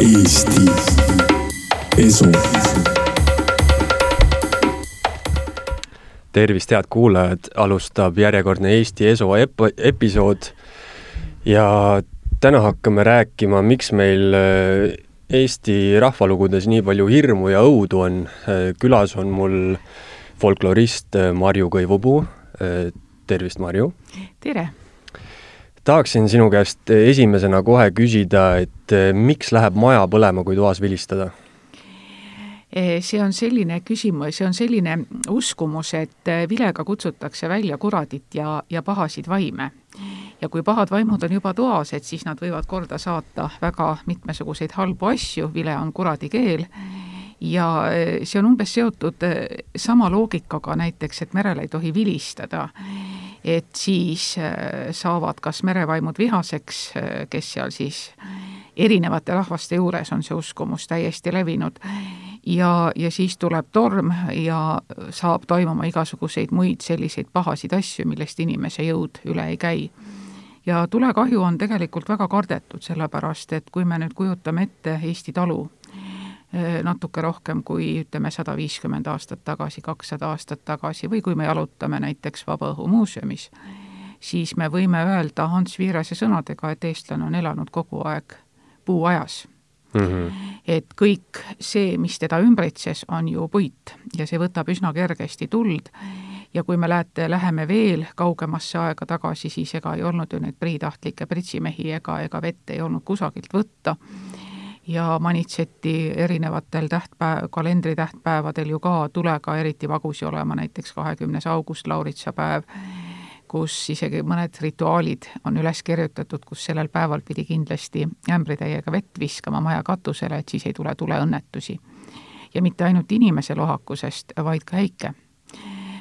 Eesti Esu. tervist, head kuulajad, alustab järjekordne Eesti Esu ep-, episood ja täna hakkame rääkima, miks meil äh, Eesti rahvalugudes nii palju hirmu ja õudu on. Äh, külas on mul folklorist äh, Marju Kõivupuu. tervist, Marju! tere! Tahaksin sinu käest esimesena kohe küsida, et eh, miks läheb maja põlema, kui toas vilistada? Eh, see on selline küsimus, see on selline uskumus, et eh, vilega kutsutakse välja kuradit ja, ja pahasid vaime. ja kui pahad vaimud on juba toas, et siis nad võivad korda saata väga mitmesuguseid halbu asju, vile on kuradi keel ja see on umbes seotud sama loogikaga näiteks, et merel ei tohi vilistada et siis äh, saavad kas merevaimud vihaseks, äh, kes seal siis erinevate rahvaste juures on see uskumus täiesti levinud, ja, ja siis tuleb torm ja saab toimuma igasuguseid muid selliseid pahasid asju, millest inimese jõud üle ei käi. Ja tulekahju on tegelikult väga kardetud, sellepärast et kui me nüüd kujutame ette Eesti talu, natuke rohkem kui ütleme, sada viiskümmend aastat tagasi, kakssada aastat tagasi või kui me jalutame näiteks Vabaõhumuuseumis, siis me võime öelda Hans Viirase sõnadega, et eestlane on elanud kogu aeg puuajas mm. -hmm. et kõik see, mis teda ümbritses, on ju puit ja see võtab üsna kergesti tuld ja kui me lähete, läheme veel kaugemasse aega tagasi, siis ega ei olnud ju neid priitahtlikke pritsimehi ega, ega vett ei olnud kusagilt võtta ja manitseti erinevatel tähtpäev, kalendritähtpäevadel ju ka tulega eriti vagusi olema, näiteks kahekümnes august, lauritsapäev, kus isegi mõned rituaalid on üles kirjutatud, kus sellel päeval pidi kindlasti ämbritäiega vett viskama maja katusele, et siis ei tule tuleõnnetusi. ja mitte ainult inimese lohakusest, vaid ka äike.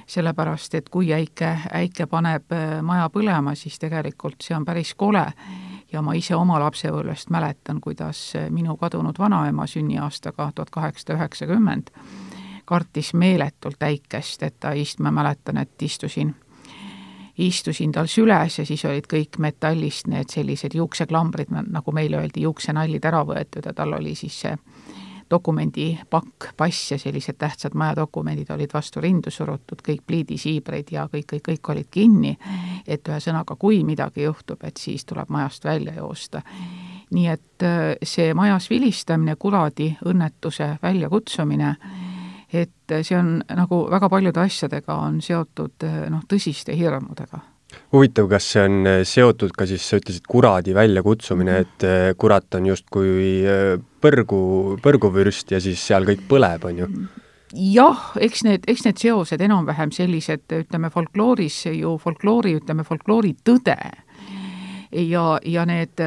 sellepärast, et kui äike, äike paneb äh, maja põlema, siis tegelikult see on päris kole ja ma ise oma lapsepõlvest mäletan, kuidas minu kadunud vanaema sünniaastaga tuhat kaheksasada üheksakümmend kartis meeletult äikest, et ta ist-, ma mäletan, et istusin, istusin tal süles ja siis olid kõik metallist need sellised juukseklambrid, nagu meile öeldi, juuksenallid ära võetud ja tal oli siis see dokumendipakk, pass ja sellised tähtsad majadokumendid olid vastu rindu surutud, kõik pliidisiibrid ja kõik, kõik, kõik olid kinni, et ühesõnaga, kui midagi juhtub, et siis tuleb majast välja joosta. nii et äh, see majas vilistamine, kuradi õnnetuse väljakutsumine, et see on nagu väga paljude asjadega on seotud äh, noh, tõsiste hirmudega huvitav, kas see on äh, seotud ka siis, sa ütlesid, kuradi väljakutsumine, mhm. et äh, kurat on justkui äh, põrgu, põrguvürst ja siis seal kõik põleb, on ju? jah, eks need, eks need seosed enam-vähem sellised, ütleme folklooris ju folkloori, ütleme folkloori tõde ja, ja need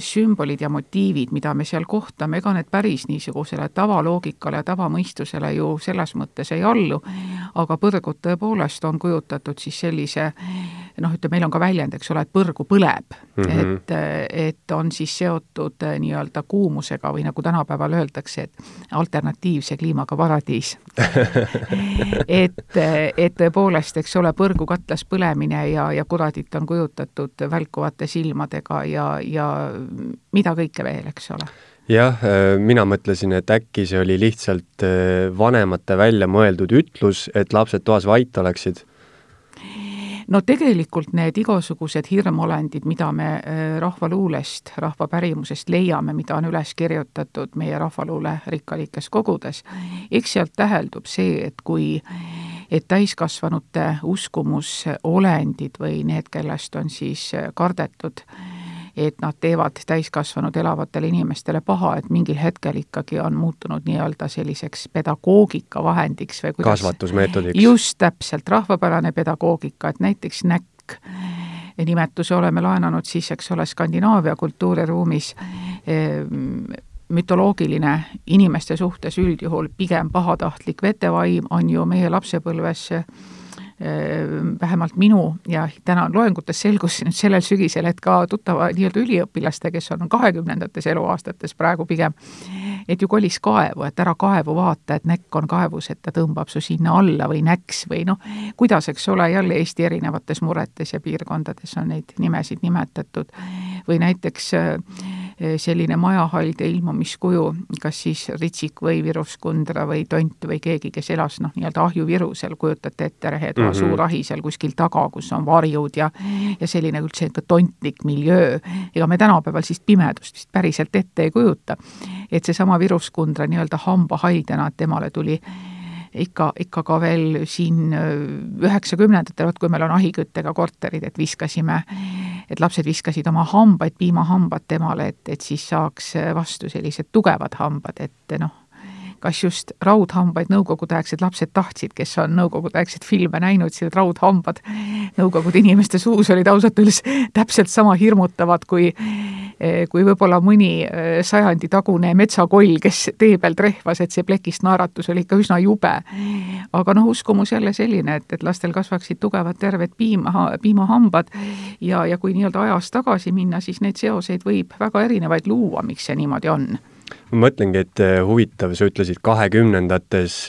sümbolid ja motiivid, mida me seal kohtame, ega need päris niisugusele tavaloogikale tavamõistusele ju selles mõttes ei allu, aga põrgud tõepoolest on kujutatud siis sellise noh, ütleme, meil on ka väljend, eks ole, et põrgu põleb mm, -hmm. et, et on siis seotud äh, nii-öelda kuumusega või nagu tänapäeval öeldakse, et alternatiivse kliimaga paradiis et, et tõepoolest, eks ole, põrgu katlas põlemine ja, ja kuradit on kujutatud välkuvate silmadega, ja, ja mida kõike veel, eks ole jah, äh, mina mõtlesin, et äkki see oli lihtsalt äh, vanemate välja mõeldud ütlus, et lapsed toas vait oleksid? No tegelikult need igasugused hirmolendid, mida me äh, rahvaluulest, rahvapärimusest leiame, mida on üles kirjutatud meie rahvaluule rikkalikes kogudes, eks sealt täheldub see, et kui et täiskasvanute uskumusolendid või need, kellest on siis kardetud, et nad teevad täiskasvanud elavatele inimestele paha, et mingil hetkel ikkagi on muutunud nii-öelda selliseks pedagoogika vahendiks või kuidas kasvatusmeetodiks. just täpselt, rahvapärane pedagoogika, et näiteks näkk nimetuse oleme laenanud siis, eks ole, Skandinaavia kultuuriruumis mütoloogiline inimeste suhtes üldjuhul pigem pahatahtlik vetevaim on ju meie lapsepõlves vähemalt minu ja täna loengutes selgus nüüd sellel sügisel, et ka tuttava nii-öelda üliõpilaste, kes on kahekümnendates eluaastates praegu pigem, et ju kolis kaevu, et ära kaevu vaata, et näkk on kaevus, et ta tõmbab su sinna alla või näks või noh, kuidas, eks ole, jälle Eesti erinevates muretes ja piirkondades on neid nimesid nimetatud. või näiteks äh, selline majahalde ilmumiskuju, kas siis ritsik või viruskundra või tont või keegi, kes elas noh, nii-öelda ahjuvirusel, kujutate ette, rehetoa mm -hmm. suur ahi seal kuskil taga, kus on varjud ja ja selline üldse ikka tontlik miljöö. ega me tänapäeval siis pimedust vist päriselt ette ei kujuta. et seesama viruskundra nii-öelda hambahaidena, et temale tuli ikka, ikka ka veel siin äh, üheksakümnendatel, vot kui meil on ahiküttega korterid, et viskasime, et lapsed viskasid oma hambaid, piimahambad temale, et, et siis saaks vastu sellised tugevad hambad, et noh, kas just raudhambaid nõukogudeaegsed lapsed tahtsid, kes on nõukogudeaegseid filme näinud, siis raudhambad nõukogude inimeste suus olid ausalt öeldes täpselt sama hirmutavad kui Eh, kui võib-olla mõni eh, sajandi tagune metsakoll, kes tee peal trehvas, et see plekist naeratus oli ikka üsna jube. aga noh, uskumus jälle selline, et, et lastel kasvaksid tugevad terved piima, piimahambad ja, ja kui nii-öelda ajas tagasi minna, siis neid seoseid võib väga erinevaid luua, miks see niimoodi on ma mõtlengi, et eh, huvitav, sa ütlesid kahekümnendates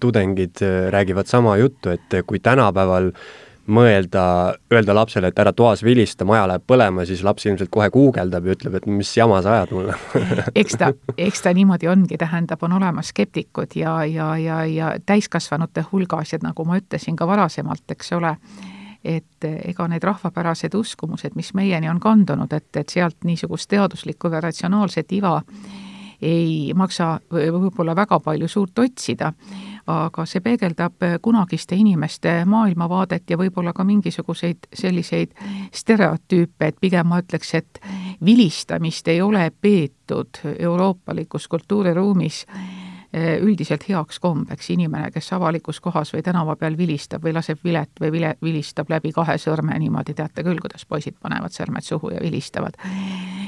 tudengid räägivad sama juttu, et kui tänapäeval mõelda, öelda lapsele, et ära toas vilista, maja läheb põlema, siis laps ilmselt kohe guugeldab ja ütleb, et mis jama sa ajad mulle. Eks ta, eks ta niimoodi ongi, tähendab, on olemas skeptikud ja, ja, ja, ja täiskasvanute hulgas ja nagu ma ütlesin ka varasemalt, eks ole, et ega need rahvapärased uskumused, mis meieni on kandunud, et, et sealt niisugust teaduslikku või ratsionaalset iva ei maksa võib-olla väga palju suurt otsida. Aga see peegeldab kunagiste inimeste maailmavaadet ja võib-olla ka mingisuguseid selliseid stereotüüpe, et pigem ma ütleks, et vilistamist ei ole peetud euroopalikus kultuuriruumis üldiselt heaks kombeks. Inimene, kes avalikus kohas või tänava peal vilistab või laseb vilet või vile, vilistab läbi kahe sõrme niimoodi, teate küll, kuidas poisid panevad sõrmed suhu ja vilistavad.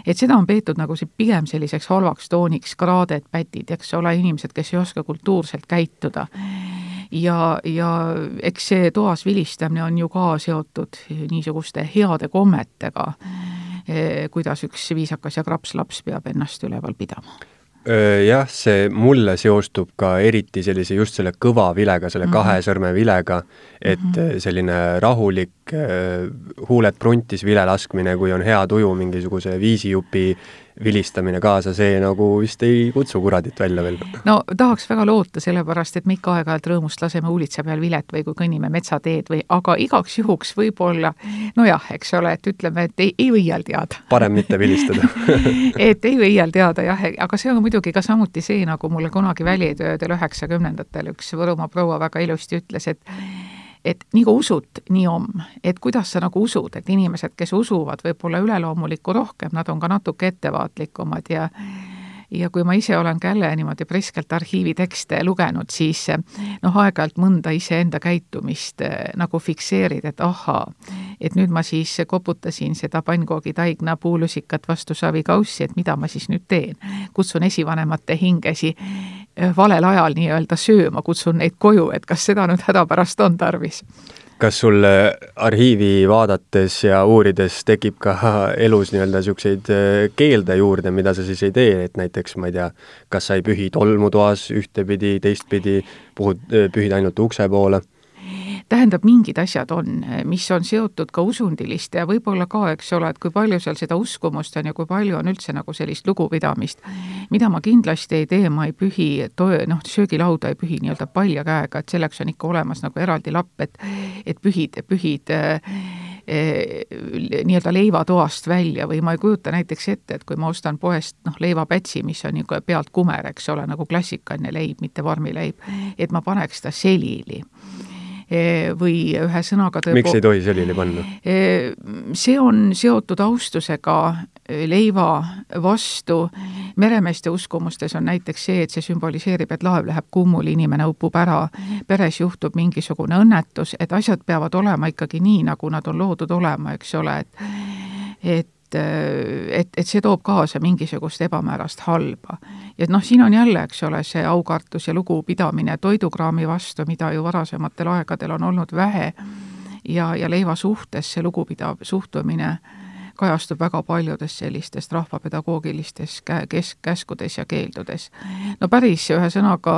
et seda on peetud nagu see pigem selliseks halvaks tooniks, kraaded, pätid, eks ole, inimesed, kes ei oska kultuurselt käituda. Ja, ja eks see toas vilistamine on ju ka seotud niisuguste heade kommetega, eh, kuidas üks viisakas ja kraps laps peab ennast üleval pidama jah, see mulle seostub ka eriti sellise, just selle kõva vilega, selle mm -hmm. kahe sõrme vilega, et mm -hmm. selline rahulik huuled pruntis vile laskmine, kui on hea tuju mingisuguse viisijupi vilistamine kaasa, see nagu vist ei kutsu kuradit välja veel. no tahaks väga loota, sellepärast et me ikka aeg-ajalt rõõmust laseme huulitsa peal vilet või kui kõnnime metsateed või, aga igaks juhuks võib-olla nojah, eks ole, et ütleme, et ei, ei või iial teada. parem mitte vilistada et ei või iial teada jah, aga see on muidugi ka samuti see, nagu mulle kunagi välitöödel üheksakümnendatel üks Võrumaa proua väga ilusti ütles, et et nii kui usud, nii on. et kuidas sa nagu usud, et inimesed, kes usuvad võib-olla üleloomulikku rohkem, nad on ka natuke ettevaatlikumad ja ja kui ma ise olen ka jälle niimoodi priskelt arhiivitekste lugenud, siis noh, aeg-ajalt mõnda iseenda käitumist eh, nagu fikseerid, et ahaa, et nüüd ma siis koputasin seda pannkoogitaigna puulusikat vastu savikaussi, et mida ma siis nüüd teen. kutsun esivanemate hingesi eh, valel ajal nii-öelda sööma, kutsun neid koju, et kas seda nüüd hädapärast on tarvis kas sul arhiivi vaadates ja uurides tekib ka elus nii-öelda niisuguseid äh, keelde juurde, mida sa siis ei tee, et näiteks ma ei tea, kas sa ei pühi tolmutoas ühtepidi, teistpidi, puhud, äh, pühid ainult ukse poole tähendab, mingid asjad on, mis on seotud ka usundiliste ja võib-olla ka, eks ole, et kui palju seal seda uskumust on ja kui palju on üldse nagu sellist lugupidamist, mida ma kindlasti ei tee, ma ei pühi toe, noh, söögilauda ei pühi nii-öelda palja käega, et selleks on ikka olemas nagu eraldi lapp, et et pühid, pühid äh, nii-öelda leivatoast välja või ma ei kujuta näiteks ette, et kui ma ostan poest noh, leivapätsi, mis on nagu pealt kumer, eks ole, nagu klassikaline leib, mitte vormileib, et ma paneks ta selili. Eh, või ühesõnaga tõepo-... miks ei tohi selili panna? Eh, see on seotud austusega eh, leiva vastu, meremeeste uskumustes on näiteks see, et see sümboliseerib, et laev läheb kummuli, inimene upub ära, peres juhtub mingisugune õnnetus, et asjad peavad olema ikkagi nii, nagu nad on loodud olema, eks ole, et et et, et see toob kaasa mingisugust ebamäärast halba. ja noh, siin on jälle, eks ole, see aukartus ja lugupidamine toidukraami vastu, mida ju varasematel aegadel on olnud vähe, ja, ja leiva suhtes see lugupidav suhtumine kajastub väga paljudes sellistest rahvapedagoogilistes kes-, käskudes ja keeldudes. no päris ühesõnaga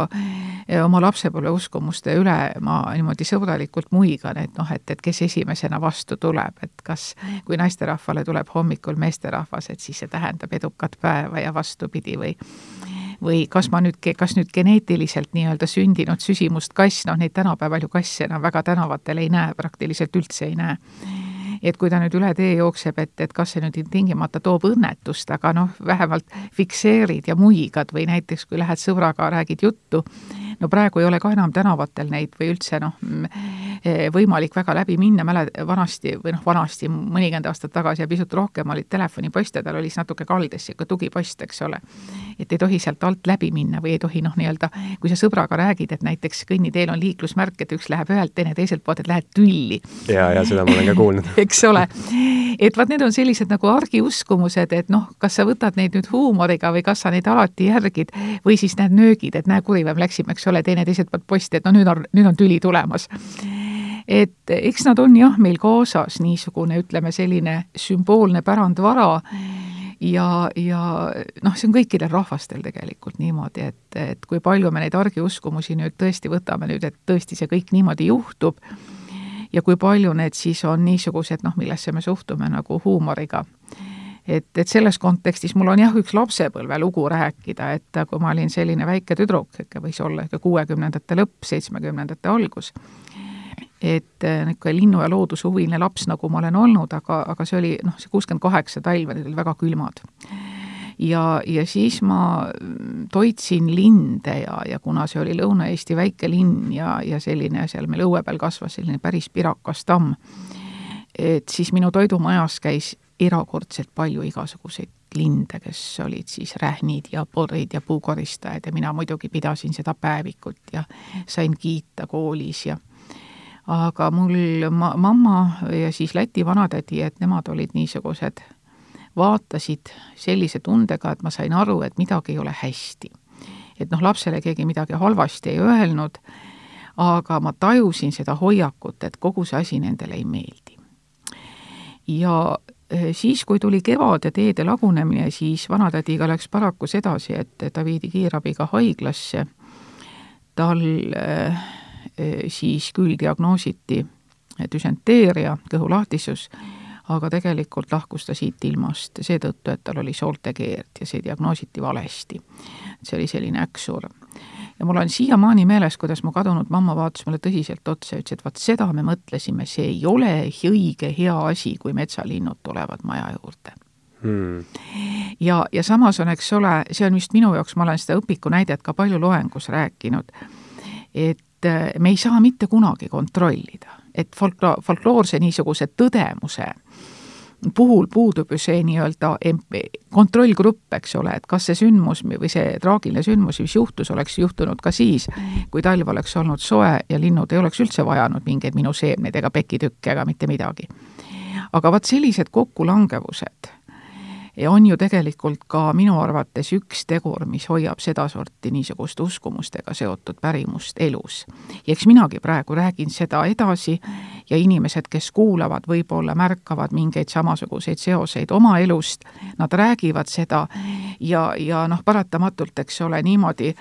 oma lapsepõlve uskumuste üle ma niimoodi sõbralikult muigan, et noh, et, et kes esimesena vastu tuleb, et kas, kui naisterahvale tuleb hommikul meesterahvas, et siis see tähendab edukat päeva ja vastupidi või või kas ma nüüd, kas nüüd geneetiliselt nii-öelda sündinud süsimust kass, noh neid tänapäeval ju kasse enam väga tänavatel ei näe, praktiliselt üldse ei näe et kui ta nüüd üle tee jookseb, et, et kas see nüüd tingimata toob õnnetust, aga noh, vähemalt fikseerid ja muigad või näiteks kui lähed sõbraga, räägid juttu, no praegu ei ole ka enam tänavatel neid või üldse noh, Eh, võimalik väga läbi minna, mäle-, vanasti või noh, vanasti, mõnikümmend aastat tagasi ja pisut rohkem olid telefoniposte, tal oli siis natuke kaldes niisugune tugipost, eks ole. et ei tohi sealt alt läbi minna või ei tohi noh, nii-öelda kui sa sõbraga räägid, et näiteks kõnniteel on liiklusmärk, et üks läheb ühelt, teine teiselt poolt, et lähed tülli. ja, ja seda ma olen ka kuulnud eks ole. Et vaat need on sellised nagu argiuskumused, et noh, kas sa võtad neid nüüd huumoriga või kas sa neid alati järgid või siis näed nöögid, et näe, kurivam läksime, eks ole, teine teiselt poolt posti, et no nüüd on, nüüd on tüli tulemas. Et eks nad on jah, meil kaasas niisugune, ütleme, selline sümboolne pärandvara ja, ja noh, see on kõikidel rahvastel tegelikult niimoodi, et, et kui palju me neid argiuskumusi nüüd tõesti võtame nüüd, et tõesti see kõik niimoodi juhtub ja kui palju need siis on niisugused noh, millesse me suhtume nagu huumoriga et, et selles kontekstis mul on jah, üks lapsepõlvelugu rääkida, et kui ma olin selline väike tüdruk, ikka võis olla ikka kuuekümnendate lõpp, seitsmekümnendate algus, et äh, niisugune linnu- ja loodushuviline laps, nagu ma olen olnud, aga, aga see oli noh, see kuuskümmend kaheksa talve, need olid väga külmad. Ja, ja siis ma toitsin linde ja, ja kuna see oli Lõuna-Eesti väike linn ja, ja selline, seal meil õue peal kasvas selline päris pirakas tamm, et siis minu toidumajas käis erakordselt palju igasuguseid linde, kes olid siis rähnid ja porrid ja puukoristajad ja mina muidugi pidasin seda päevikut ja sain kiita koolis ja aga mul ma-, mamma ja siis Läti vanatädi, et nemad olid niisugused, vaatasid sellise tundega, et ma sain aru, et midagi ei ole hästi. et noh, lapsele keegi midagi halvasti ei öelnud, aga ma tajusin seda hoiakut, et kogu see asi nendele ei meeldi. ja eh, siis, kui tuli kevad ja teede lagunemine, siis vanatädiga läks paraku sedasi, et ta viidi kiirabiga haiglasse, tal äh, siis küll diagnoositi düsenteeria, kõhulahtisus, aga tegelikult lahkus ta siit ilmast seetõttu, et tal oli sooltekeerd ja see diagnoositi valesti. see oli selline äkksurm. ja mul on siiamaani meeles, kuidas mu kadunud mamma vaatas mulle tõsiselt otsa ja ütles, et vaat seda me mõtlesime, see ei ole õige hea asi, kui metsalinnud tulevad maja juurde hmm. ja, ja samas on, eks ole, see on vist minu jaoks, ma olen seda õpiku näidet ka palju loengus rääkinud, et et me ei saa mitte kunagi kontrollida, et folklo-, folkloorse niisuguse tõdemuse puhul puudub ju see nii-öelda kontrollgrupp, eks ole, et kas see sündmus või see traagiline sündmus, mis juhtus, oleks juhtunud ka siis, kui talv oleks olnud soe ja linnud ei oleks üldse vajanud mingeid minu seemneid ega pekitükke ega mitte midagi. aga vaat sellised kokkulangevused on ju tegelikult ka minu arvates üks tegur, mis hoiab sedasorti niisugust uskumustega seotud pärimust elus. ja eks minagi praegu räägin seda edasi ja inimesed, kes kuulavad, võib-olla märkavad mingeid samasuguseid seoseid oma elust, nad räägivad seda ja, ja noh, paratamatult, eks ole, niimoodi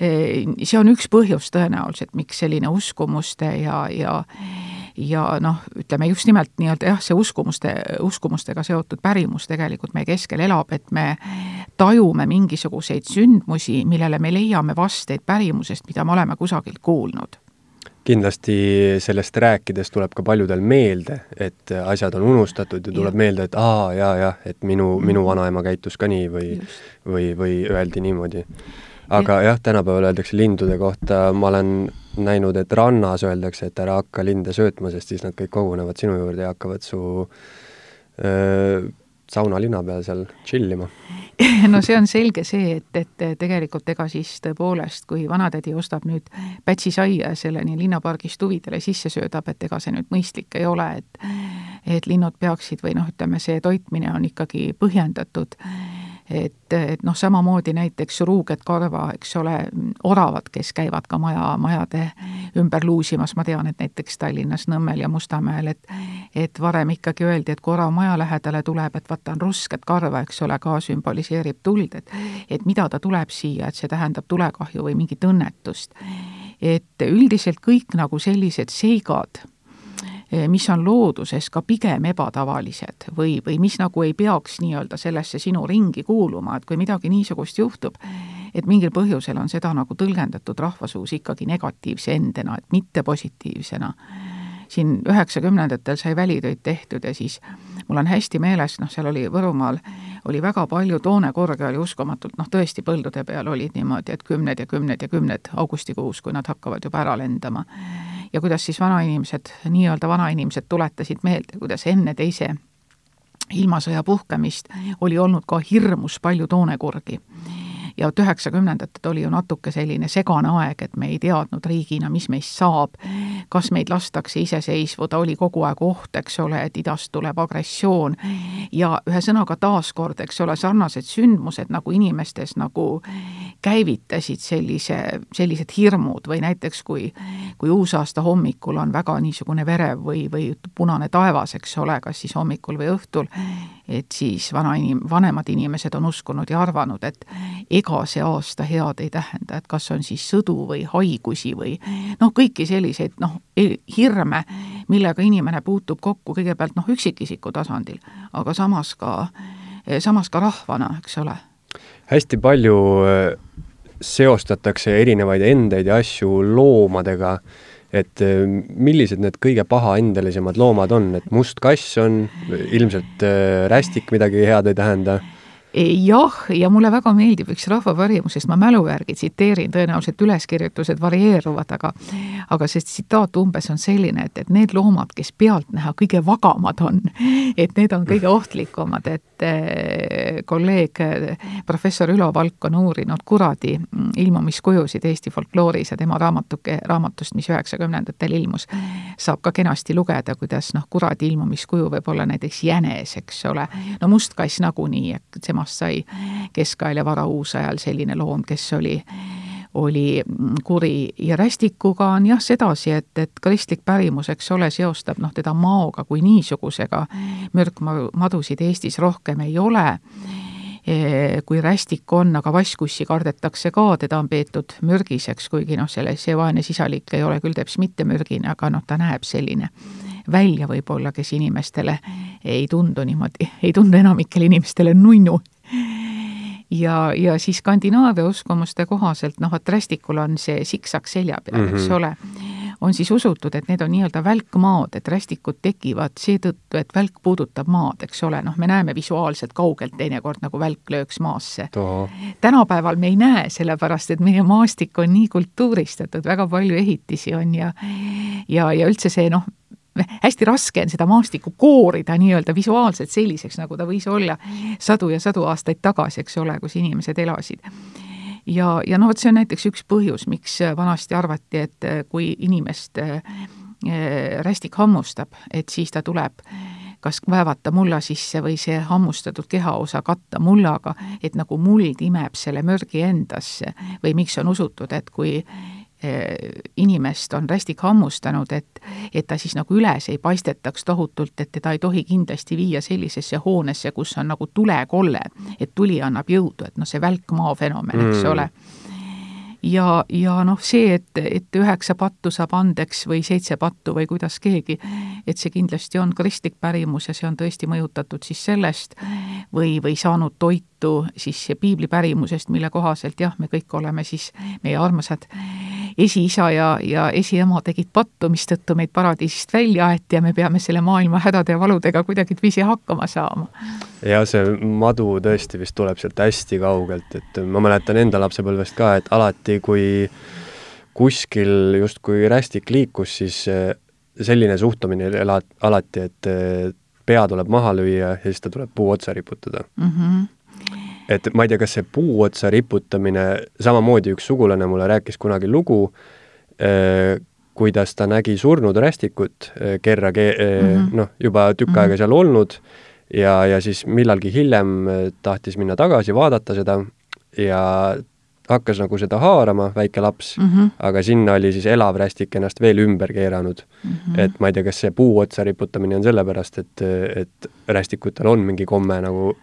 eh, see on üks põhjus tõenäoliselt, miks selline uskumuste ja, ja ja noh, ütleme just nimelt nii-öelda jah, see uskumuste, uskumustega seotud pärimus tegelikult meie keskel elab, et me tajume mingisuguseid sündmusi, millele me leiame vasteid pärimusest, mida me oleme kusagilt kuulnud. Kindlasti sellest rääkides tuleb ka paljudel meelde, et asjad on unustatud ja tuleb ja. meelde, et aa, jaa, jah, et minu, minu vanaema käitus ka nii või, või, või öeldi niimoodi. Aga jah, tänapäeval öeldakse lindude kohta, ma olen näinud, et rannas öeldakse, et ära hakka linde söötma, sest siis nad kõik kogunevad sinu juurde ja hakkavad su öö, saunalina peal seal chill ima no see on selge see, et, et tegelikult ega siis tõepoolest, kui vanatädi ostab nüüd pätsisaia ja selle nii linnapargist huvidele sisse söödab, et ega see nüüd mõistlik ei ole, et et linnud peaksid või noh, ütleme, see toitmine on ikkagi põhjendatud et, et noh, samamoodi näiteks ruuged karva, eks ole, oravad, kes käivad ka maja, majade ümber luusimas, ma tean, et näiteks Tallinnas Nõmmel ja Mustamäel, et et varem ikkagi öeldi, et kui orav maja lähedale tuleb, et vaata, on rusket karva, eks ole, ka sümboliseerib tuld, et et mida ta tuleb siia, et see tähendab tulekahju või mingit õnnetust. et üldiselt kõik nagu sellised seigad mis on looduses ka pigem ebatavalised või, või mis nagu ei peaks nii-öelda sellesse sinu ringi kuuluma, et kui midagi niisugust juhtub, et mingil põhjusel on seda nagu tõlgendatud rahvasuus ikkagi negatiivse endena, et mitte positiivsena. siin üheksakümnendatel sai välitöid tehtud ja siis mul on hästi meeles, noh, seal oli Võrumaal, oli väga palju toonekorge oli uskumatult, noh tõesti, põldude peal olid niimoodi, et kümned ja kümned ja kümned augustikuus, kui nad hakkavad juba ära lendama ja kuidas siis vanainimesed, nii-öelda vanainimesed tuletasid meelde, kuidas enne teise ilmasõja puhkemist oli olnud ka hirmus palju toonekurgi ja et üheksakümnendatel oli ju natuke selline segane aeg, et me ei teadnud riigina, mis meist saab, kas meid lastakse iseseisvuda, oli kogu aeg oht, eks ole, et idast tuleb agressioon. Ja ühesõnaga taaskord, eks ole, sarnased sündmused nagu inimestes nagu käivitasid sellise, sellised hirmud või näiteks kui, kui uusaasta hommikul on väga niisugune verev või, või punane taevas, eks ole, kas siis hommikul või õhtul, et siis vana inim-, vanemad inimesed on uskunud ja arvanud, et ega see aasta head ei tähenda, et kas on siis sõdu või haigusi või noh, kõiki selliseid noh, e-, hirme, millega inimene puutub kokku kõigepealt noh, üksikisiku tasandil, aga samas ka, samas ka rahvana, eks ole. Hästi palju äh, seostatakse erinevaid endeid ja asju loomadega, et äh, millised need kõige pahaendelisemad loomad on, et must kass on, ilmselt äh, rästik midagi head ei tähenda jah, ja mulle väga meeldib üks rahvapärimusest, ma mälu järgi tsiteerin, tõenäoliselt üleskirjutused varieeruvad, aga aga see tsitaat umbes on selline, et, et need loomad, kes pealtnäha kõige vagamad on, et need on kõige ohtlikumad, et eh, kolleeg professor Ülo Valk on uurinud kuradi ilmumiskujusid Eesti folklooris ja tema raamatuke, raamatust, mis üheksakümnendatel ilmus, saab ka kenasti lugeda, kuidas noh, kuradi ilmumiskuju võib olla näiteks jänes, eks ole, no mustkass nagunii, et tema temast sai keskajal ja varauusajal selline loom, kes oli oli kuri ja rästikuga on jah sedasi, et, et kristlik pärimus, eks ole, seostab noh, teda maoga kui niisugusega, mürkmadusid Eestis rohkem ei ole, e, kui rästik on, aga vasskussi kardetakse ka, teda on peetud mürgiseks, kuigi noh, selle, see vaene sisalik ei ole küll teps mitte mürgine, aga noh, ta näeb selline välja võib-olla, kes inimestele ei tundu niimoodi, ei tundu enamikele inimestele nunnu. ja, ja siis Skandinaavia uskumuste kohaselt, noh, et rästikul on see siksak selja peal mm, -hmm. eks mhm. ole, on siis usutud, et need on nii-öelda välkmaad, et rästikud tekivad seetõttu, et välk puudutab maad, eks ole, noh, me näeme visuaalselt kaugelt teinekord nagu välk lööks maasse. tänapäeval me ei näe, sellepärast et meie maastik on nii kultuuristatud, väga palju ehitisi on ja ja, ja üldse see noh, hästi raske on seda maastikku koorida nii-öelda visuaalselt selliseks, nagu ta võis olla sadu ja sadu aastaid tagasi, eks ole, kus inimesed elasid. ja, ja noh, vot see on näiteks üks põhjus, miks vanasti arvati, et kui inimest äh, rästik hammustab, et siis ta tuleb kas väevata mulla sisse või see hammustatud kehaosa katta mullaga, et nagu muld imeb selle mürgi endasse või miks on usutud, et kui Eh, inimest on rästik hammustanud, et, et ta siis nagu üles ei paistetaks tohutult, et teda ei tohi kindlasti viia sellisesse hoonesse, kus on nagu tulekolle, et tuli annab jõudu, et noh, see välkmaa fenomen, eks mm. ole ja, ja noh, see, et, et üheksa pattu saab andeks või seitse pattu või kuidas keegi, et see kindlasti on kristlik pärimus ja see on tõesti mõjutatud siis sellest või, või saanud toitu siis piibli pärimusest, mille kohaselt jah, me kõik oleme siis, meie armsad esiisa ja, ja esiema tegid pattu, mistõttu meid paradiisist välja aeti ja me peame selle maailma hädade ja valudega kuidagiviisi hakkama saama ja see madu tõesti vist tuleb sealt hästi kaugelt, et ma mäletan enda lapsepõlvest ka, et alati, kui kuskil justkui rästik liikus, siis eh, selline suhtumine ala, alati, et eh, pea tuleb maha lüüa ja siis ta tuleb puu otsa riputada mm. -hmm et ma ei tea, kas see puu otsa riputamine, samamoodi üks sugulane mulle rääkis kunagi lugu, eh, kuidas ta nägi surnud rästikut kerra ke-, mm -hmm. noh, juba tükk aega mm -hmm. seal olnud ja, ja siis millalgi hiljem tahtis minna tagasi, vaadata seda ja hakkas nagu seda haarama, väike laps mm, -hmm. aga sinna oli siis elav rästik ennast veel ümber keeranud mm. -hmm. et ma ei tea, kas see puu otsa riputamine on sellepärast, et, et rästikutel on mingi komme nagu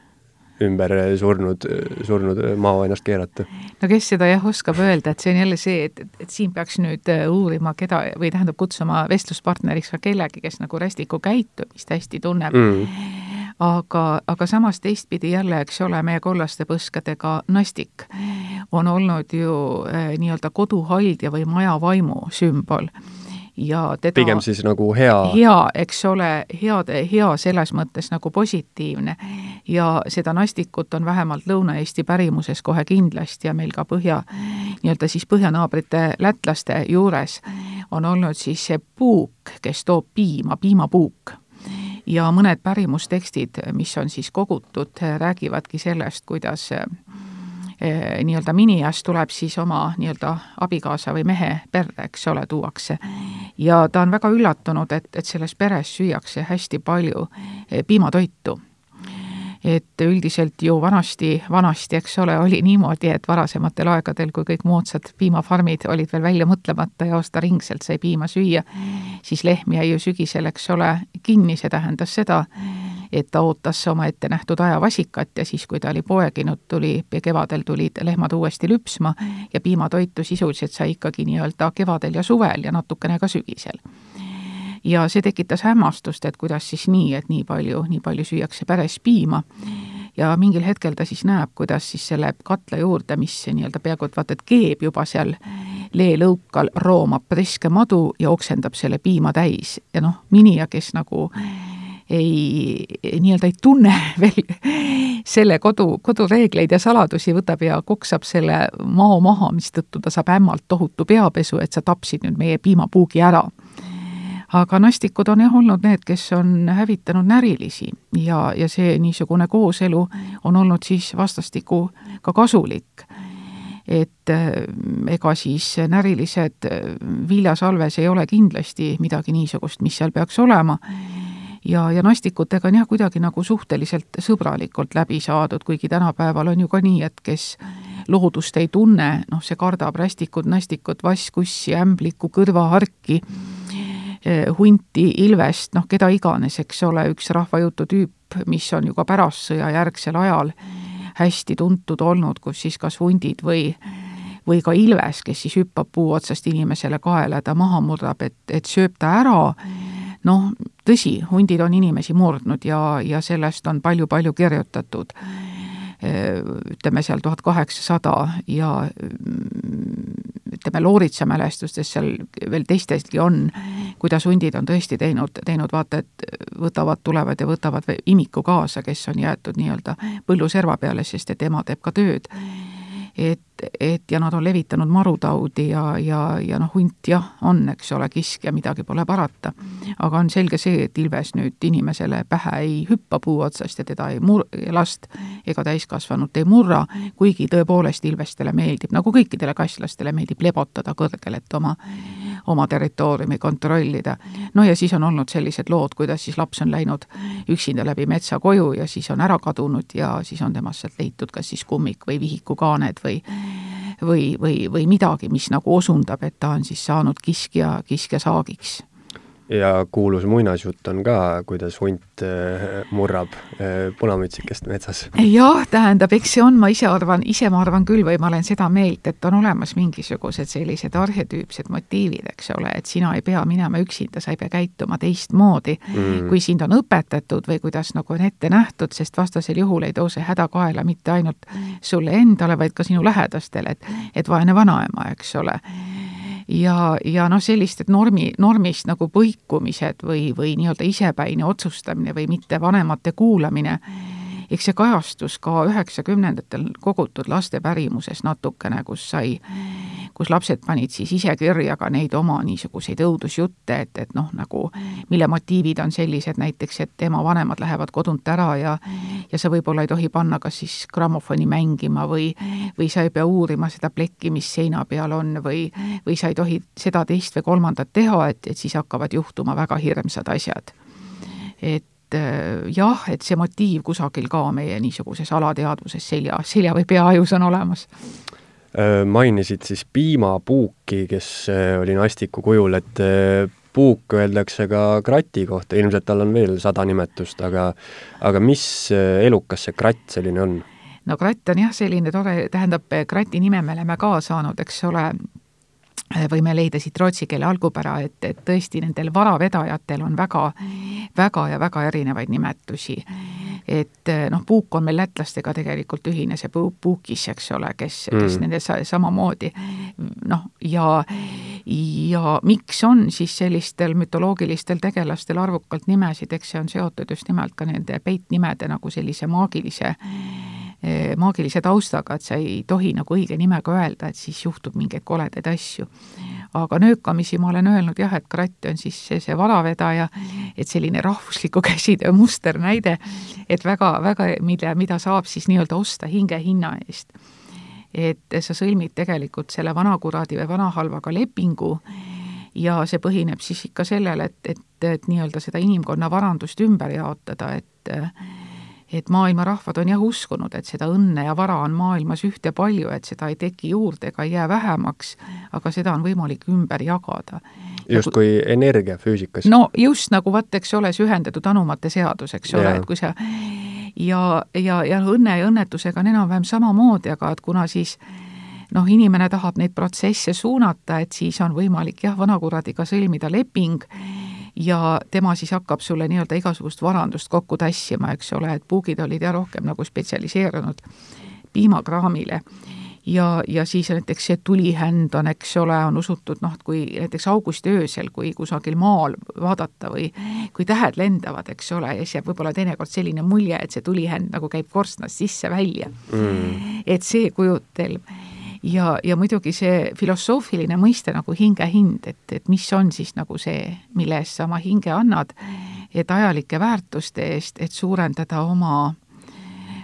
ümber surnud, surnud mao ennast keerata. no kes seda jah, oskab öelda, et see on jälle see, et, et, et siin peaks nüüd äh, uurima, keda, või tähendab, kutsuma vestluspartneriks ka kellegi, kes nagu rästiku käitumist hästi tunneb. Mm. Aga, aga samas teistpidi jälle, eks ole, meie kollaste põskedega nastik on olnud ju äh, nii-öelda koduhaldja või majavaimu sümbol ja teda pigem siis nagu hea hea, eks ole, heade, hea selles mõttes nagu positiivne. ja seda nastikut on vähemalt Lõuna-Eesti pärimuses kohe kindlasti ja meil ka põhja, nii-öelda siis põhjanaabrite lätlaste juures on olnud siis see puuk, kes toob piima, piimapuuk ja mõned pärimustekstid, mis on siis kogutud, räägivadki sellest, kuidas nii-öelda minias tuleb siis oma nii-öelda abikaasa või mehe perre, eks ole, tuuakse. ja ta on väga üllatunud, et, et selles peres süüakse hästi palju eh, piimatoitu et üldiselt ju vanasti, vanasti, eks ole, oli niimoodi, et varasematel aegadel, kui kõik moodsad piimafarmid olid veel välja mõtlemata ja aastaringselt sai piima süüa, siis lehm jäi ju sügisel, eks ole, kinni, see tähendas seda, et ta ootas oma ettenähtud ajavasikat ja siis, kui ta oli poeginud, tuli, kevadel tulid lehmad uuesti lüpsma ja piimatoitu sisuliselt sai ikkagi nii-öelda kevadel ja suvel ja natukene ka sügisel. Ja see tekitas hämmastust, et kuidas siis nii, et nii palju, nii palju süüakse päres piima. Ja mingil hetkel ta siis näeb, kuidas siis selle katla juurde, mis nii-öelda peaaegu et vaata, et keeb juba seal leelõukal, roomab priske madu ja oksendab selle piima täis. Ja noh, minija, kes nagu ei, nii-öelda ei tunne veel selle kodu, kodureegleid ja saladusi, võtab ja koksab selle mao maha, mistõttu ta saab ämmalt tohutu peapesu, et sa tapsid nüüd meie piimapuugi ära. aga nastikud on jah olnud need, kes on hävitanud närilisi ja, ja see niisugune kooselu on olnud siis vastastikku ka kasulik et äh, ega siis närilised viljasalves ei ole kindlasti midagi niisugust, mis seal peaks olema ja, ja nastikutega on jah, kuidagi nagu suhteliselt sõbralikult läbi saadud, kuigi tänapäeval on ju ka nii, et kes loodust ei tunne, noh, see kardab rästikut, nastikut, vasskussi, ämblikku, kõrvaharki, eh, hunti, ilvest, noh, keda iganes, eks ole, üks rahvajutu tüüp, mis on ju ka pärastsõjajärgsel ajal hästi tuntud olnud, kus siis kas hundid või või ka ilves, kes siis hüppab puu otsast inimesele kaela, ta maha murdab, et, et sööb ta ära noh, tõsi, hundid on inimesi murdnud ja, ja sellest on palju-palju kirjutatud ütleme seal tuhat kaheksasada ja ütleme, Looritsa mälestustes seal veel teisteski on, kuidas hundid on tõesti teinud, teinud vaata, et võtavad, tulevad ja võtavad imiku kaasa, kes on jäetud nii-öelda põlluserva peale, sest et ema teeb ka tööd et, et ja nad on levitanud marutaudi ja, ja, ja noh, hunt jah, on, eks ole, kiskja, midagi pole parata. aga on selge see, et ilves nüüd inimesele pähe ei hüppa puu otsast ja teda ei mur-, last ega täiskasvanut ei murra, kuigi tõepoolest ilvestele meeldib, nagu kõikidele kasslastele meeldib lebotada kõrgel, et oma oma territooriumi kontrollida. no ja siis on olnud sellised lood, kuidas siis laps on läinud üksinda läbi metsa koju ja siis on ära kadunud ja siis on temast sealt leitud kas siis kummik või vihikukaaned või või, või, või midagi, mis nagu osundab, et ta on siis saanud kiskja, kiskja saagiks ja kuulus muinasjutt on ka, kuidas hunt äh, murrab äh, punamütsikest metsas. jah, tähendab, eks see on, ma ise arvan, ise ma arvan küll või ma olen seda meelt, et on olemas mingisugused sellised arhetüüpsed motiivid, eks ole, et sina ei pea minema üksinda, sa ei pea käituma teistmoodi mm., kui sind on õpetatud või kuidas nagu on ette nähtud, sest vastasel juhul ei too see häda kaela mitte ainult sulle endale, vaid ka sinu lähedastele, et, et vaene vanaema, eks ole ja, ja noh, sellised normi, normist nagu põikumised või, või nii-öelda isepäine otsustamine või mitte vanemate kuulamine, eks see kajastus ka üheksakümnendatel kogutud laste pärimuses natukene, kus sai kus lapsed panid siis ise kirja ka neid oma niisuguseid õudusjutte, et, et noh, nagu mille motiivid on sellised näiteks, et ema vanemad lähevad kodunt ära ja ja sa võib-olla ei tohi panna kas siis grammofoni mängima või või sa ei pea uurima seda plekki, mis seina peal on või või sa ei tohi seda, teist või kolmandat teha, et, et siis hakkavad juhtuma väga hirmsad asjad. et jah, et see motiiv kusagil ka meie niisuguses alateadvuses selja, selja või peaajus on olemas. Äh, mainisid siis piimapuuki, kes äh, oli nastiku kujul, et puuk öeldakse ka krati kohta, ilmselt tal on veel sada nimetust, aga aga mis elukas see kratt selline on? no kratt on jah, selline tore, tähendab, krati nime me oleme ka saanud, eks ole, võime leida siit rootsi keele algupära, et, et tõesti nendel varavedajatel on väga, väga ja väga erinevaid nimetusi. et noh, puuk on meil lätlastega tegelikult ühine, see puu-, puukis, eks ole, kes mm., kes nende sa, samamoodi noh, ja ja miks on siis sellistel mütoloogilistel tegelastel arvukalt nimesid, eks see on seotud just nimelt ka nende peitnimede nagu sellise maagilise maagilise taustaga, et sa ei tohi nagu õige nimega öelda, et siis juhtub mingeid koledaid asju. aga nöökamisi ma olen öelnud jah, et kratt on siis see, see varavedaja, et selline rahvusliku käsitöö musternäide, et väga, väga, mille, mida saab siis nii-öelda osta hingehinna eest. et sa sõlmid tegelikult selle vanakuradi või vanahalvaga lepingu ja see põhineb siis ikka sellel, et, et, et nii-öelda seda inimkonna varandust ümber jaotada, et et maailma rahvad on jah uskunud, et seda õnne ja vara on maailmas ühte palju, et seda ei teki juurde ega ei jää vähemaks, aga seda on võimalik ümber jagada. justkui energia füüsikas. no just nagu vaat, eks ole, see ühendatud anumate seadus, eks ole, et kui sa ja, ja, ja õnne ja õnnetusega on enam-vähem samamoodi, aga et kuna siis noh, inimene tahab neid protsesse suunata, et siis on võimalik jah, vanakuradiga sõlmida leping ja tema siis hakkab sulle nii-öelda igasugust varandust kokku tassima, eks ole, et puugid olid jah rohkem nagu spetsialiseerunud piimakraamile. Ja, ja siis näiteks see tulihänd on, eks ole, on usutud noh, et kui näiteks augusti öösel, kui kusagil maal vaadata või kui tähed lendavad, eks ole, ja siis jääb võib-olla teinekord selline mulje, et see tulihänd nagu käib korstnast sisse-välja mm.. et see kujutelm ja, ja muidugi see filosoofiline mõiste nagu hingehind, et, et mis on siis nagu see, mille eest sa oma hinge annad, et ajalike väärtuste eest, et suurendada oma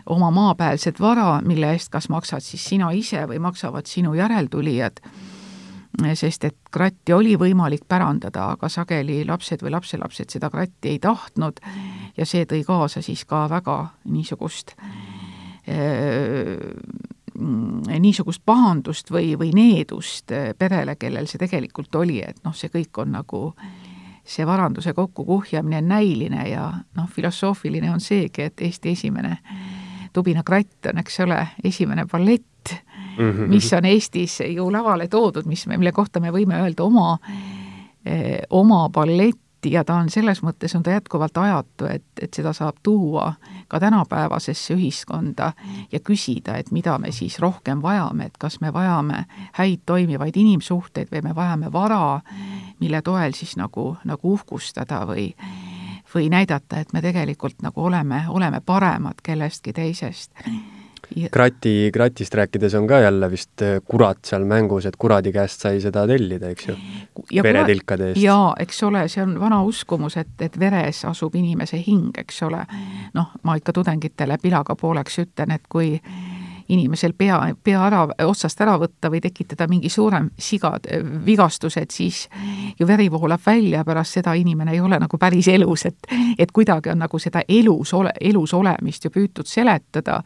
oma maapäälset vara, mille eest kas maksad siis sina ise või maksavad sinu järeltulijad, sest et kratti oli võimalik pärandada, aga sageli lapsed või lapselapsed seda kratti ei tahtnud ja see tõi kaasa siis ka väga niisugust öö, niisugust pahandust või, või needust eh, perele, kellel see tegelikult oli, et noh, see kõik on nagu see varanduse kokkukuhjamine on näiline ja noh, filosoofiline on seegi, et Eesti esimene Tubina kratt on, eks ole, esimene ballett mm, -hmm. mis on Eestis ju lavale toodud, mis me, mille kohta me võime öelda oma eh,, oma ballett ja ta on selles mõttes, on ta jätkuvalt ajatu, et, et seda saab tuua ka tänapäevasesse ühiskonda ja küsida, et mida me siis rohkem vajame, et kas me vajame häid toimivaid inimsuhteid või me vajame vara, mille toel siis nagu, nagu uhkustada või või näidata, et me tegelikult nagu oleme, oleme paremad kellestki teisest. Krati, kratist rääkides on ka jälle vist kurat seal mängus, et kuradi käest sai seda tellida, eks ju, veretilkade eest. jaa, eks ole, see on vana uskumus, et, et veres asub inimese hing, eks ole. noh, ma ikka tudengitele pilaga pooleks ütlen, et kui inimesel pea, pea ära, otsast ära võtta või tekitada mingi suurem siga, vigastus, et siis ju veri voolab välja, pärast seda inimene ei ole nagu päris elus, et et kuidagi on nagu seda elus ole, elus olemist ju püütud seletada.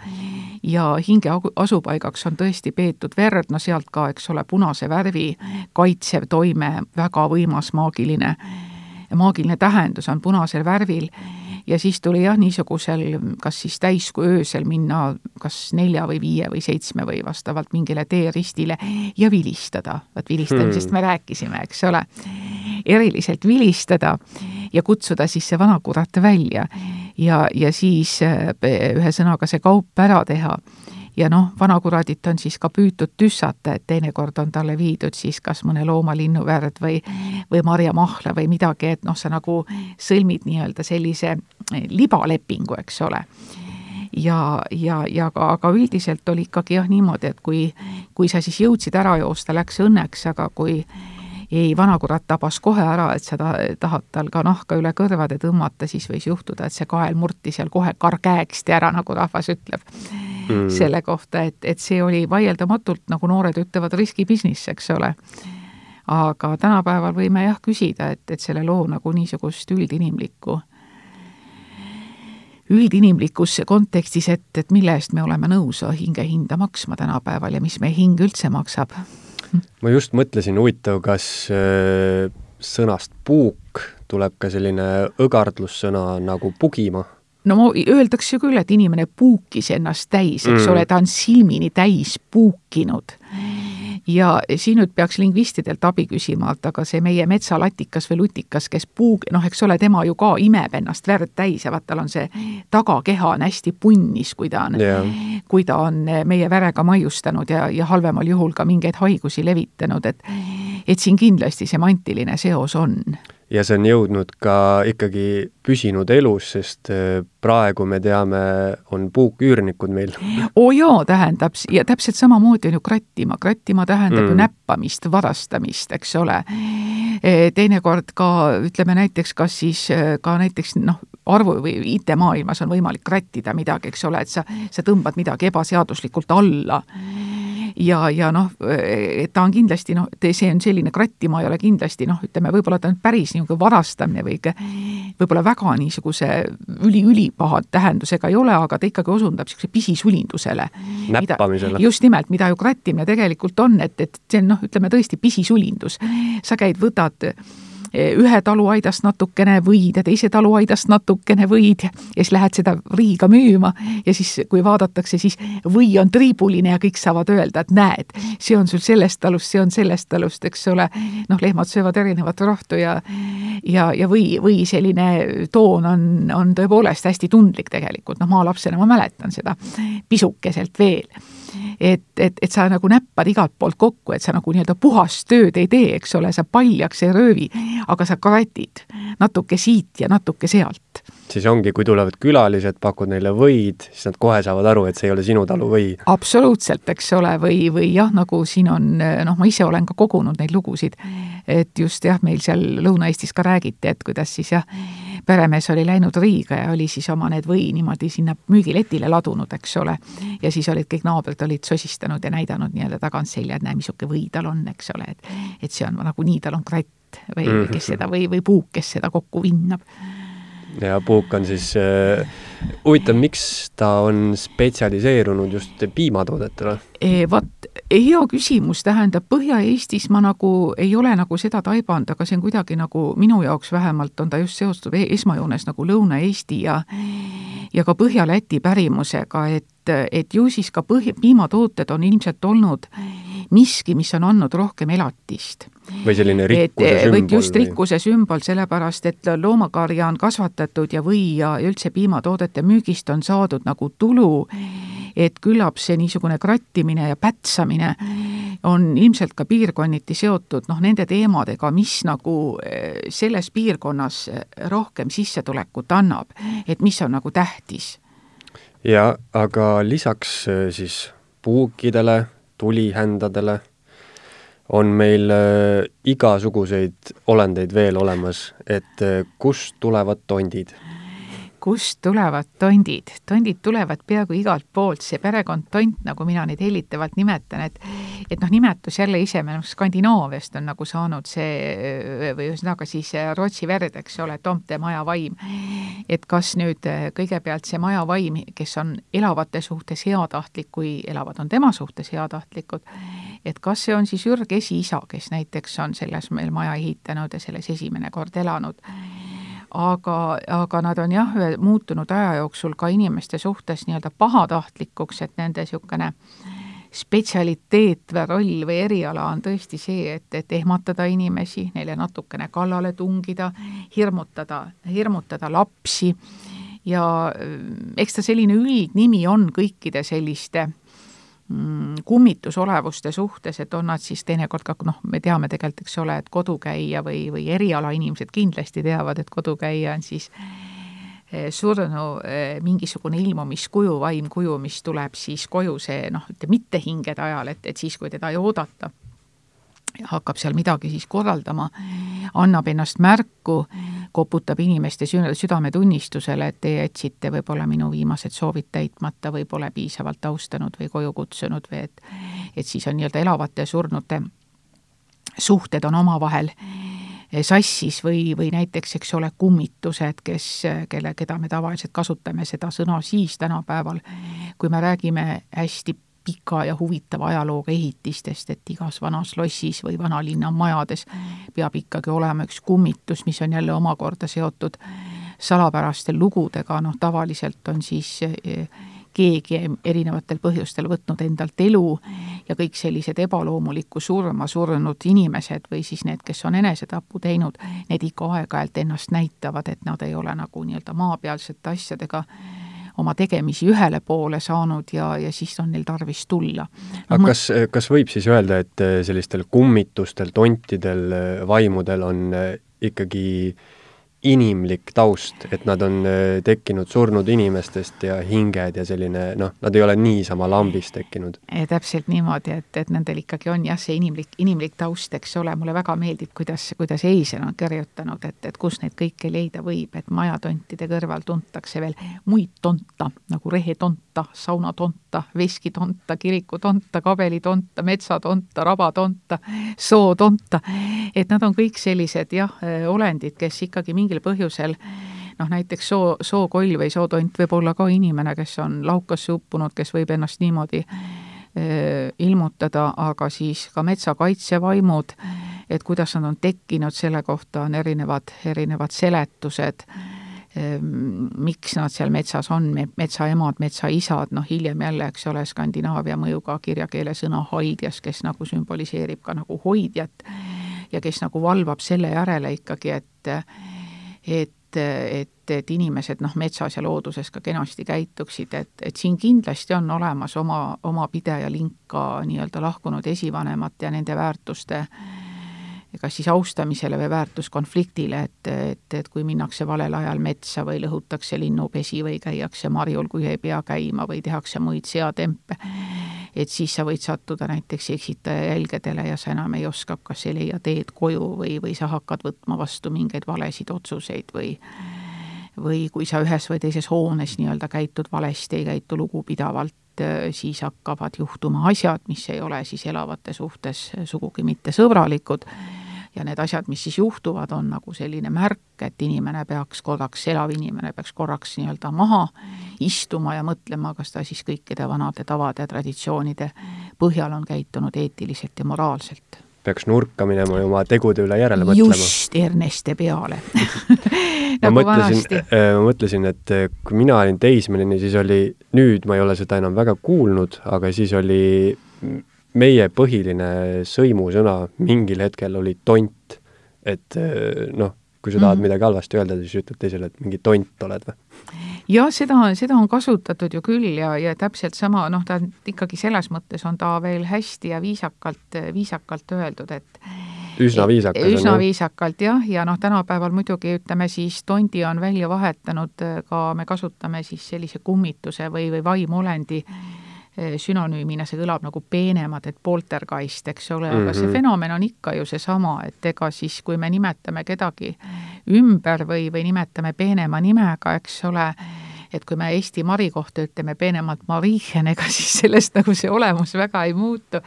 Ja hinge asupaigaks on tõesti peetud verd, no sealt ka, eks ole, punase värvi kaitsev toime, väga võimas maagiline, maagiline tähendus on punasel värvil ja siis tuli jah, niisugusel kas siis täis kui öösel minna kas nelja või viie või seitsme või vastavalt mingile teeristile ja vilistada. vot vilistamisest hmm. me rääkisime, eks ole. eriliselt vilistada ja kutsuda siis see vanakurat välja ja, ja siis eh, ühesõnaga see kaup ära teha ja noh, vanakuradit on siis ka püütud tüssata, et teinekord on talle viidud siis kas mõne looma linnuvärd või, või marjamahla või midagi, et noh, sa nagu sõlmid nii-öelda sellise eh, libalepingu, eks ole. Ja, ja, ja aga, aga üldiselt oli ikkagi jah niimoodi, et kui, kui sa siis jõudsid ära joosta, läks õnneks, aga kui ei, vanakurat tabas kohe ära, et sa ta, tahad tal ka nahka üle kõrvade tõmmata, siis võis juhtuda, et see kael murti seal kohe karkäeksti ära, nagu rahvas ütleb mm. selle kohta, et, et see oli vaieldamatult, nagu noored ütlevad, riskibusiness, eks ole. aga tänapäeval võime jah küsida, et, et selle loo nagu niisugust üldinimlikku üldinimlikus kontekstis, et, et mille eest me oleme nõus hinge hinda maksma tänapäeval ja mis meie hing üldse maksab. Ma just mõtlesin, huvitav, kas äh, sõnast puuk tuleb ka selline õgardlussõna nagu pugima? no öeldakse ju küll, et inimene puukis ennast täis, eks mm. ole, ta on silmini täis puukinud ja siin nüüd peaks lingvistidelt abi küsima, et aga see meie metsalatikas või lutikas, kes puu, noh, eks ole, tema ju ka imeb ennast verd täis ja vaat tal on see tagakeha on hästi punnis, kui ta on yeah., kui ta on meie verega maiustanud ja, ja halvemal juhul ka mingeid haigusi levitanud, et et siin kindlasti semantiline seos on. Ja see on jõudnud ka ikkagi püsinud elus, sest äh, praegu me teame, on puuküürnikud meil. oo jaa, tähendab, ja täpselt samamoodi on ju krattima, krattima tähendab mm. ju näppamist, varastamist, eks ole. E, teinekord ka ütleme näiteks, kas siis äh, ka näiteks noh, arvu- või IT-maailmas on võimalik krattida midagi, eks ole, et sa, sa tõmbad midagi ebaseaduslikult alla ja, ja noh, ta on kindlasti noh, see on selline krattima ei ole kindlasti noh, ütleme võib-olla ta on päris niisugune varastamine või võib-olla väga niisuguse üli-ülipaha tähendusega ei ole, aga ta ikkagi osundab niisuguse pisisulindusele. näppamisele. just nimelt, mida ju krattimine tegelikult on, et, et see on noh, ütleme tõesti pisisulindus. sa käid, võtad ühe taluaidast natukene võid ja teise taluaidast natukene võid ja siis lähed seda Riiga müüma ja siis, kui vaadatakse, siis või on triibuline ja kõik saavad öelda, et näed, see on sul sellest talust, see on sellest talust, eks ole. noh, lehmad söövad erinevat rohtu ja ja, ja või, või selline toon on, on tõepoolest hästi tundlik tegelikult, noh, maalapsena ma mäletan seda. Pisukeselt veel et, et, et sa nagu näppad igalt poolt kokku, et sa nagu nii-öelda puhast tööd ei tee, eks ole, sa paljaks ei röövi, aga sa kratid natuke siit ja natuke sealt. siis ongi, kui tulevad külalised, pakud neile võid, siis nad kohe saavad aru, et see ei ole sinu talu või? absoluutselt, eks ole, või, või jah, nagu siin on, noh, ma ise olen ka kogunud neid lugusid, et just jah, meil seal Lõuna-Eestis ka räägiti, et kuidas siis jah, peremees oli läinud Riiga ja oli siis oma need või niimoodi sinna müügiletile ladunud, eks ole. ja siis olid kõik naabrid olid sosistanud ja näidanud nii-öelda tagantselja, et näe, missugune või tal on, eks ole, et et see on nagunii, tal on kratt või kes seda või, või puuk, kes seda kokku vinnab. ja puuk on siis äh, huvitav, miks ta on spetsialiseerunud just piimatoodetele? E, vot hea küsimus, tähendab Põhja-Eestis ma nagu ei ole nagu seda taibanud, aga see on kuidagi nagu minu jaoks vähemalt on ta just seotud e-, esmajoones nagu Lõuna-Eesti ja ja ka Põhja-Läti pärimusega, et, et ju siis ka põhi, piimatooted on ilmselt olnud miski, mis on andnud rohkem elatist. Või selline rikkuse et, sümbol. just rikkuse sümbol, sellepärast et loomakarja on kasvatatud ja või ja üldse piimatoodete müügist on saadud nagu tulu et küllap see niisugune krattimine ja pätsamine on ilmselt ka piirkonniti seotud noh, nende teemadega, mis nagu eh, selles piirkonnas eh, rohkem sissetulekut annab, et mis on nagu tähtis. ja aga lisaks eh, siis puukidele, tulihändadele on meil äh, igasuguseid olendeid veel olemas, et äh, kust tulevad tondid kust tulevad tondid? tondid tulevad peaaegu igalt poolt, see perekond Tont, nagu mina neid hellitavalt nimetan, et et noh, nimetus jälle ise, me noh, Skandinaaviast on nagu saanud see või ühesõnaga siis Rootsi verd, eks ole, Tomte maja vaim. et kas nüüd kõigepealt see maja vaim, kes on elavate suhtes heatahtlik, kui elavad on tema suhtes heatahtlikud, et kas see on siis Jürg esiisa, kes näiteks on selles meil maja ehitanud ja selles esimene kord elanud aga, aga nad on jah, muutunud aja jooksul ka inimeste suhtes nii-öelda pahatahtlikuks, et nende niisugune spetsialiteet või roll või eriala on tõesti see, et, et ehmatada inimesi, neile natukene kallale tungida, hirmutada, hirmutada lapsi. Ja eks ta selline üldnimi on kõikide selliste Mm, kummitusolevuste suhtes, et on nad siis teinekord ka noh, me teame tegelikult, eks ole, et kodukäija või, või erialainimesed kindlasti teavad, et kodukäija on siis eh, surnu eh, mingisugune ilmumiskuju, vaimkuju, mis tuleb siis koju see noh, ütleme mitte hingede ajal, et, et siis, kui teda ei oodata hakkab seal midagi siis korraldama, annab ennast märku, koputab inimeste südametunnistusele, et te jätsite võib-olla minu viimased soovid täitmata või pole piisavalt austanud või koju kutsunud või et et siis on nii-öelda elavate ja surnute suhted on omavahel sassis või, või näiteks, eks ole, kummitused, kes, kelle, keda me tavaliselt kasutame seda sõna siis tänapäeval, kui me räägime hästi pika ja huvitava ajalooga ehitistest, et igas vanas lossis või vanalinna majades peab ikkagi olema üks kummitus, mis on jälle omakorda seotud salapäraste lugudega, noh tavaliselt on siis keegi erinevatel põhjustel võtnud endalt elu ja kõik sellised ebaloomulikku surma surnud inimesed või siis need, kes on enesetapu teinud, need ikka aeg-ajalt ennast näitavad, et nad ei ole nagu nii-öelda maapealsete asjadega oma tegemisi ühele poole saanud ja, ja siis on neil tarvis tulla. Aga kas, kas võib siis öelda, et sellistel kummitustel, tontidel, vaimudel on ikkagi äh, inimlik taust, et nad on äh, tekkinud surnud inimestest ja hinged ja selline noh, nad ei ole niisama lambist tekkinud. täpselt niimoodi, et, et nendel ikkagi on jah, see inimlik, inimlik taust, eks ole, mulle väga meeldib, kuidas, kuidas Eisel on kirjutanud, et, et kus neid kõike leida võib, et majatontide kõrval tuntakse veel muid tonta, nagu rehetonta, saunatonta, veskitonta, kirikutonta, kabelitonta, metsatonta, rabatonta, sootonta, et nad on kõik sellised jah, olendid, kes ikkagi mingil mingil põhjusel noh, näiteks soo, sookoll või sootont võib olla ka inimene, kes on laukasse uppunud, kes võib ennast niimoodi äh, ilmutada, aga siis ka metsakaitsevaimud, et kuidas nad on tekkinud, selle kohta on erinevad, erinevad seletused miks nad seal metsas on, metsaemad, metsaisad, noh hiljem jälle, eks ole, Skandinaavia mõjuga kirjakeele sõna hoidjas, kes nagu sümboliseerib ka nagu hoidjat ja kes nagu valvab selle järele ikkagi, et et, et, et inimesed noh, metsas ja looduses ka kenasti käituksid, et, et siin kindlasti on olemas oma, oma pideja link ka nii-öelda lahkunud esivanemat ja nende väärtuste kas siis austamisele või väärtuskonfliktile, et, et, et kui minnakse valel ajal metsa või lõhutakse linnupesi või käiakse marjul, kui ei pea käima või tehakse muid seatempe et siis sa võid sattuda näiteks eksitaja jälgedele ja sa enam ei oska, kas ei leia teed koju või, või sa hakkad võtma vastu mingeid valesid otsuseid või või kui sa ühes või teises hoones nii-öelda käitud valesti, ei käitu lugupidavalt, siis hakkavad juhtuma asjad, mis ei ole siis elavate suhtes sugugi mitte sõbralikud ja need asjad, mis siis juhtuvad, on nagu selline märk, et inimene peaks korraks, elav inimene peaks korraks nii-öelda maha istuma ja mõtlema, kas ta siis kõikide vanade tavade ja traditsioonide põhjal on käitunud eetiliselt ja moraalselt. peaks nurka minema ja oma tegude üle järele mõtlema. just, Erneste peale nagu ma mõtlesin, äh, ma mõtlesin, et äh, kui mina olin teismeline, siis oli, nüüd ma ei ole seda enam väga kuulnud, aga siis oli meie põhiline sõimusõna mingil hetkel oli tont. et eh, noh, kui sa tahad mm -hmm. midagi halvasti öelda, siis ütled teisele, et mingi tont oled või? jah, seda, seda on kasutatud ju küll ja, ja täpselt sama, noh, ta ikkagi selles mõttes on ta veel hästi ja viisakalt, viisakalt öeldud, et üsna viisakas on üsna viisakalt jah, ja noh, tänapäeval muidugi ütleme siis tondi on välja vahetanud ka, me kasutame siis sellise kummituse või, või vaimuolendi Eh, sünonüümina see kõlab nagu peenemad, et poltergeist, eks ole, aga mm -hmm. see mhm. fenomen on ikka ju seesama, et ega siis, kui me nimetame kedagi ümber või, või nimetame peenema nimega, eks ole, et kui me Eesti Mari kohta ütleme peenemalt Marien, ega siis sellest nagu see olemus väga ei muutu.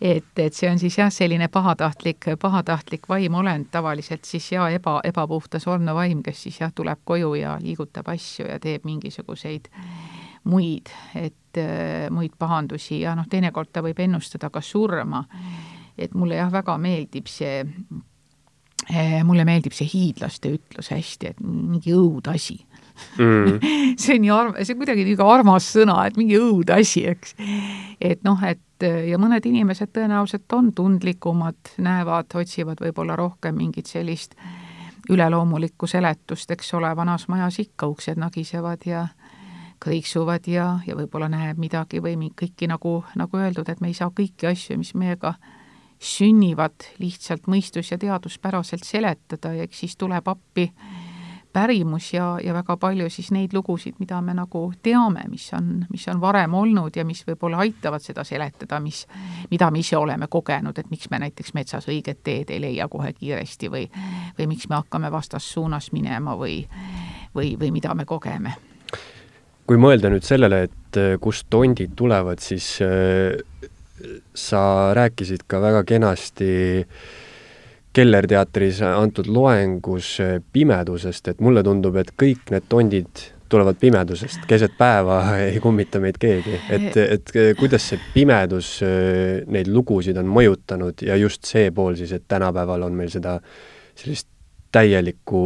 et, et see on siis jah, selline pahatahtlik, pahatahtlik vaimolend tavaliselt siis ja eba, ebapuhta surnuvaim, kes siis jah, tuleb koju ja liigutab asju ja teeb mingisuguseid muid, et äh, muid pahandusi ja noh, teinekord ta võib ennustada ka surma. et mulle jah, väga meeldib see, äh, mulle meeldib see hiidlaste ütlus hästi, et mingi õudasi mm. see on nii arm-, see on kuidagi niisugune armas sõna, et mingi õudasi, eks. et noh, et ja mõned inimesed tõenäoliselt on tundlikumad, näevad, otsivad võib-olla rohkem mingit sellist üleloomulikku seletust, eks ole, vanas majas ikka uksed nagisevad ja kõiksuvad ja, ja võib-olla näeb midagi või kõiki nagu, nagu öeldud, et me ei saa kõiki asju, mis meiega sünnivad, lihtsalt mõistus- ja teaduspäraselt seletada ja eks siis tuleb appi pärimus ja, ja väga palju siis neid lugusid, mida me nagu teame, mis on, mis on varem olnud ja mis võib-olla aitavad seda seletada, mis, mida me ise oleme kogenud, et miks me näiteks metsas õiget teed ei leia kohe kiiresti või, või miks me hakkame vastassuunas minema või, või, või mida me kogeme kui mõelda nüüd sellele, et äh, kust tondid tulevad, siis äh, sa rääkisid ka väga kenasti Keller teatris antud loengus pimedusest, et mulle tundub, et kõik need tondid tulevad pimedusest, keset päeva ei kummita meid keegi, et, et kuidas see pimedus neid lugusid on mõjutanud ja just see pool siis, et tänapäeval on meil seda sellist täielikku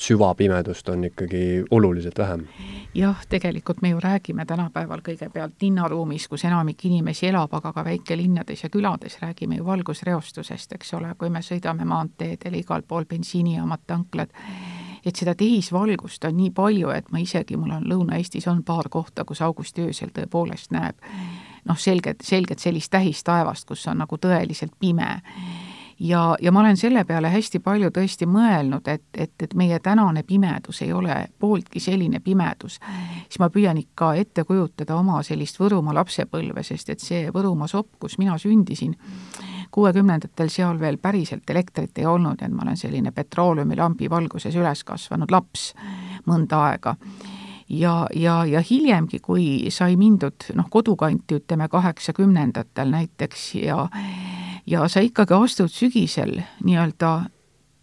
süvapimedust on ikkagi oluliselt vähem. jah, tegelikult me ju räägime tänapäeval kõigepealt linnaruumis, kus enamik inimesi elab, aga ka väikelinnades ja külades räägime ju valgusreostusest, eks ole, kui me sõidame maanteedel, igal pool bensiinijaamad, tanklad, et seda tehisvalgust on nii palju, et ma isegi, mul on Lõuna-Eestis on paar kohta, kus augustiöösel tõepoolest näeb noh, selget, selget sellist tähistaevast, kus on nagu tõeliselt pime ja, ja ma olen selle peale hästi palju tõesti mõelnud, et, et, et meie tänane pimedus ei ole pooltki selline pimedus, siis ma püüan ikka ette kujutada oma sellist Võrumaa lapsepõlve, sest et see Võrumaa sopp, kus mina sündisin, kuuekümnendatel seal veel päriselt elektrit ei olnud, et ma olen selline petrooleumilambi valguses üles kasvanud laps mõnda aega. Ja, ja, ja hiljemgi, kui sai mindud noh, kodukanti, ütleme kaheksakümnendatel näiteks ja ja sa ikkagi astud sügisel nii-öelda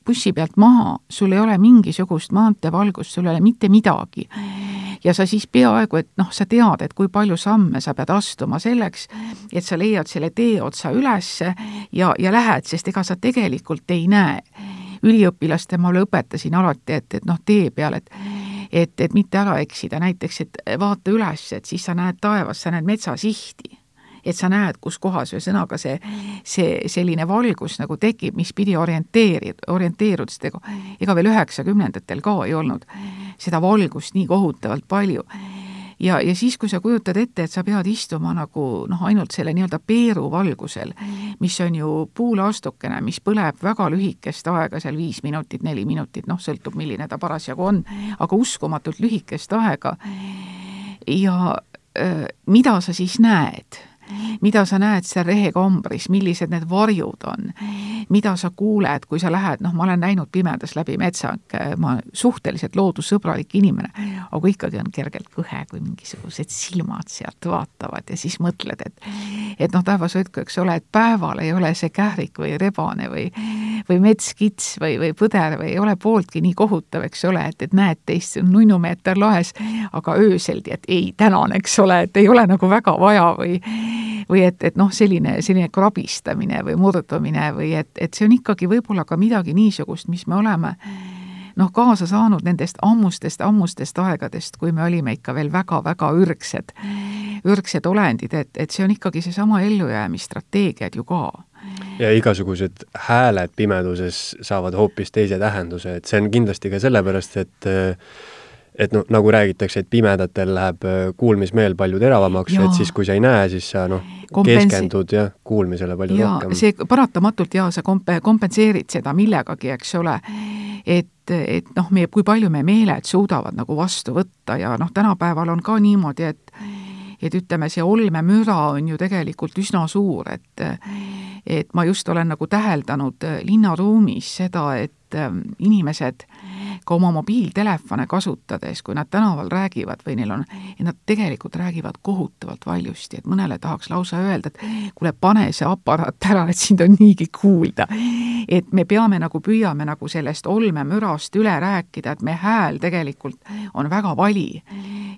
bussi pealt maha, sul ei ole mingisugust maanteevalgust, sul ei ole mitte midagi. ja sa siis peaaegu, et noh, sa tead, et kui palju samme sa pead astuma selleks, et sa leiad selle teeotsa ülesse ja, ja lähed, sest ega sa tegelikult ei näe. üliõpilaste ma õpetasin alati, et, et noh, tee peal, et et, et mitte ära eksida, näiteks, et vaata üles, et siis sa näed taevas, sa näed metsasihti et sa näed, kus kohas, ühesõnaga see, see selline valgus nagu tekib, mis pidi orienteeri-, orienteeruda, sest ega, ega veel üheksakümnendatel ka ei olnud seda valgust nii kohutavalt palju ja, ja siis, kui sa kujutad ette, et sa pead istuma nagu noh, ainult selle nii-öelda peeruvalgusel, mis on ju puulaastukene, mis põleb väga lühikest aega, seal viis minutit, neli minutit, noh, sõltub, milline ta parasjagu on, aga uskumatult lühikest aega. ja äh, mida sa siis näed? Mida sa näed seal rehekambris, millised need varjud on, mida sa kuuled, kui sa lähed, noh, ma olen näinud pimedas läbi metsa, ma suhteliselt loodussõbralik inimene, aga ikkagi on kergelt kõhe, kui mingisugused silmad sealt vaatavad ja siis mõtled, et et noh, taevas hoidku, eks ole, et päeval ei ole see kährik või rebane või või metskits või, või põder või ei ole pooltki nii kohutav, eks ole, et, et näed teist nunnumeeter laes, aga ööseldi, et ei, tänan, eks ole, et ei ole nagu väga vaja või või et, et noh, selline, selline krabistamine või murdumine või et, et see on ikkagi võib-olla ka midagi niisugust, mis me oleme noh, kaasa saanud nendest ammustest, ammustest aegadest, kui me olime ikka veel väga-väga ürgsed, ürgsed olendid, et, et see on ikkagi seesama ellujäämisstrateegiad ju ka. Ja igasugused hääled pimeduses saavad hoopis teise tähenduse, et see on kindlasti ka sellepärast, et et noh, nagu räägitakse, et pimedatel läheb äh, kuulmismeel palju teravamaks, et siis, kui sa ei näe, siis sa noh, keskendud jah, kuulmisele palju ja, rohkem. see paratamatult jaa, sa komp-, kompenseerid seda millegagi, eks ole, et, et noh, meie, kui palju meie meeled suudavad nagu vastu võtta ja noh, tänapäeval on ka niimoodi, et et ütleme, see olmemüra on ju tegelikult üsna suur, et et ma just olen nagu täheldanud linnaruumis seda, et ähm, inimesed ka oma mobiiltelefone kasutades, kui nad tänaval räägivad või neil on, nad tegelikult räägivad kohutavalt valjusti, et mõnele tahaks lausa öelda, et kuule, pane see aparaat ära, et sind on niigi kuulda. et me peame nagu, püüame nagu sellest olmemürast üle rääkida, et meie hääl tegelikult on väga vali.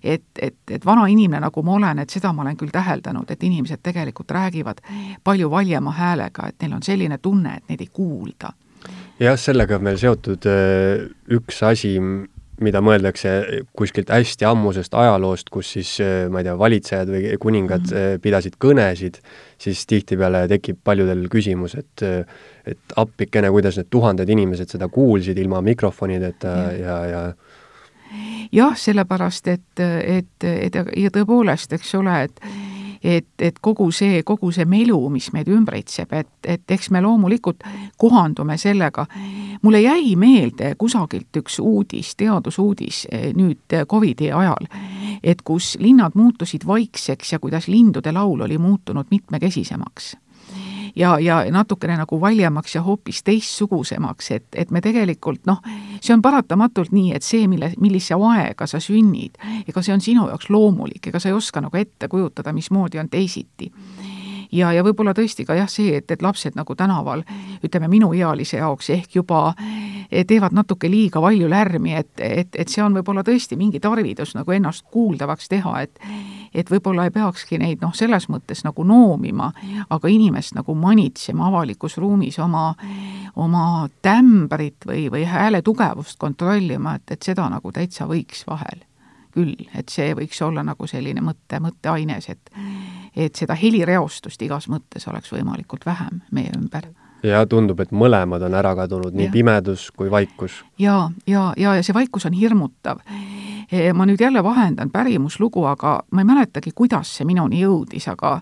et, et, et vana inimene, nagu ma olen, et seda ma olen küll täheldanud, et inimesed tegelikult räägivad palju valjema häälega, et neil on selline tunne, et neid ei kuulda jah, sellega on veel seotud äh, üks asi, mida mõeldakse kuskilt hästi ammusest ajaloost, kus siis äh, ma ei tea, valitsejad või kuningad mm -hmm. pidasid kõnesid, siis tihtipeale tekib paljudel küsimus, et et appikene, kuidas need tuhanded inimesed seda kuulsid ilma mikrofonideta ja, ja, ja jah, sellepärast et, et, et ja tõepoolest, eks ole, et et, et kogu see, kogu see melu, mis meid ümbritseb, et, et eks me loomulikult kohandume sellega. mulle jäi meelde kusagilt üks uudis, teadusuudis eh, nüüd Covidi ajal, et kus linnad muutusid vaikseks ja kuidas lindude laul oli muutunud mitmekesisemaks ja, ja natukene nagu valjemaks ja hoopis teistsugusemaks, et, et me tegelikult noh, see on paratamatult nii, et see, mille, millise aega sa sünnid, ega see on sinu jaoks loomulik, ega sa ei oska nagu ette kujutada, mismoodi on teisiti ja, ja võib-olla tõesti ka jah, see, et, et lapsed nagu tänaval, ütleme minuealise jaoks ehk juba eh, teevad natuke liiga palju lärmi, et, et, et see on võib-olla tõesti mingi tarvidus nagu ennast kuuldavaks teha, et et võib-olla ei peakski neid noh, selles mõttes nagu noomima, aga inimest nagu manitsema avalikus ruumis oma, oma tämbrit või, või hääle tugevust kontrollima, et, et seda nagu täitsa võiks vahel. Küll, et see võiks olla nagu selline mõtte, mõtteaines, et et seda helireostust igas mõttes oleks võimalikult vähem meie ümber ja tundub, et mõlemad on ära kadunud, nii ja. pimedus kui vaikus. ja, ja, ja, ja see vaikus on hirmutav. E, ma nüüd jälle vahendan pärimuslugu, aga ma ei mäletagi, kuidas see minuni jõudis, aga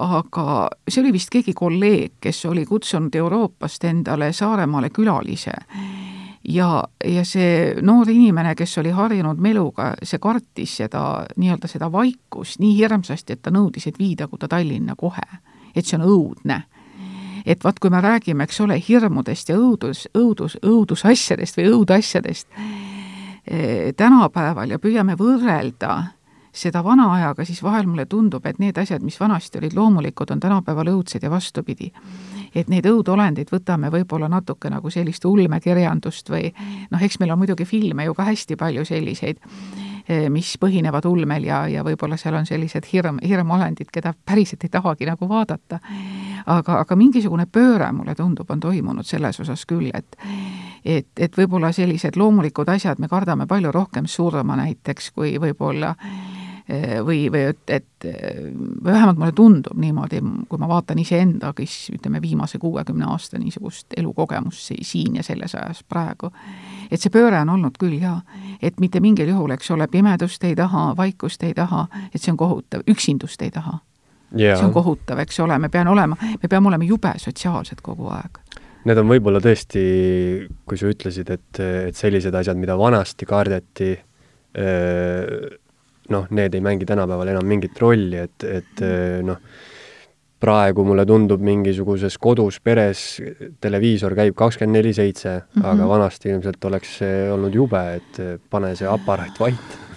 aga see oli vist keegi kolleeg, kes oli kutsunud Euroopast endale Saaremaale külalise ja, ja see noor inimene, kes oli harjunud meluga, see kartis seda nii-öelda seda vaikust nii hirmsasti, et ta nõudis, et viidagu ta Tallinna kohe. et see on õudne. et vaat, kui me räägime, eks ole, hirmudest ja õudus, õudus, õudusasjadest või õudasjadest eh, tänapäeval ja püüame võrrelda seda vana ajaga, siis vahel mulle tundub, et need asjad, mis vanasti olid loomulikud, on tänapäeval õudsed ja vastupidi et neid õudolendeid võtame võib-olla natuke nagu sellist ulmekirjandust või noh, eks meil on muidugi filme ju ka hästi palju selliseid, eh, mis põhinevad ulmel ja, ja võib-olla seal on sellised hirm, hirmolendid, keda päriselt ei tahagi nagu vaadata. aga, aga mingisugune pööre, mulle tundub, on toimunud selles osas küll, et et, et võib-olla sellised loomulikud asjad, me kardame palju rohkem surma näiteks, kui võib-olla Eh, või, või et, et või vähemalt mulle tundub niimoodi, kui ma vaatan iseenda, kes ütleme, viimase kuuekümne aasta niisugust elukogemust siin ja selles ajas praegu, et see pööre on olnud küll jaa, et mitte mingil juhul, eks ole, pimedust ei taha, vaikust ei taha, et see on kohutav, üksindust ei taha. Yeah.. see on kohutav, eks ole, me peame olema, me peame olema jube sotsiaalsed kogu aeg. Need on võib-olla tõesti, kui sa ütlesid, et, et sellised asjad, mida vanasti kardeti, noh, need ei mängi tänapäeval enam mingit rolli, et, et mm. noh, praegu mulle tundub mingisuguses kodus peres televiisor käib kakskümmend neli seitse, aga mhm. vanasti ilmselt oleks see olnud jube, et pane see aparaat vait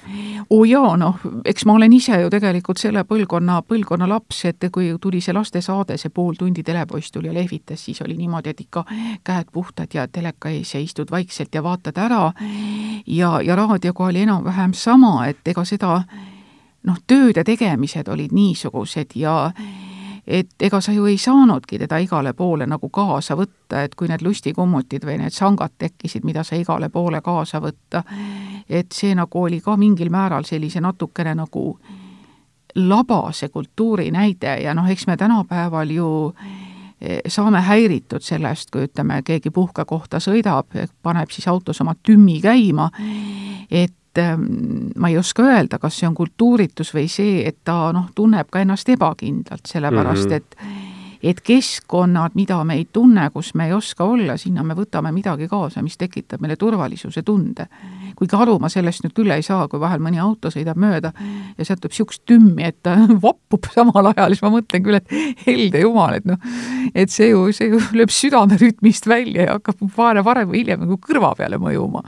oo jaa, noh, eks ma olen ise ju tegelikult selle põlvkonna, põlvkonna laps, et kui tuli see lastesaade, see pool tundi telepoiss tuli ja lehvitas, siis oli niimoodi, et ikka käed puhtad ja teleka ees ja istud vaikselt ja vaatad ära. ja, ja raadioga oli enam-vähem sama, et ega seda noh, tööd ja tegemised olid niisugused ja et ega sa ju ei saanudki teda igale poole nagu kaasa võtta, et kui need lustikummutid või need sangad tekkisid, mida sa igale poole kaasa võtta, et see nagu oli ka mingil määral sellise natukene nagu labase kultuuri näide ja noh, eks me tänapäeval ju eh, saame häiritud sellest, kui ütleme, keegi puhkekohta sõidab, paneb siis autos oma tümmi käima, et Ähm, ma ei oska öelda, kas see on kultuuritus või see, et ta noh, tunneb ka ennast ebakindlalt, sellepärast mm -hmm. et et keskkonnad, mida me ei tunne, kus me ei oska olla, sinna me võtame midagi kaasa, mis tekitab meile turvalisuse tunde. kuigi aru ma sellest nüüd küll ei saa, kui vahel mõni auto sõidab mööda ja sealt tuleb niisugust tümmi, et ta vappub samal ajal, siis ma mõtlen küll, et helde jumal, et noh, et see ju, see ju lööb südame rütmist välja ja hakkab varem, varem või hiljem nagu kõrva peale mõjuma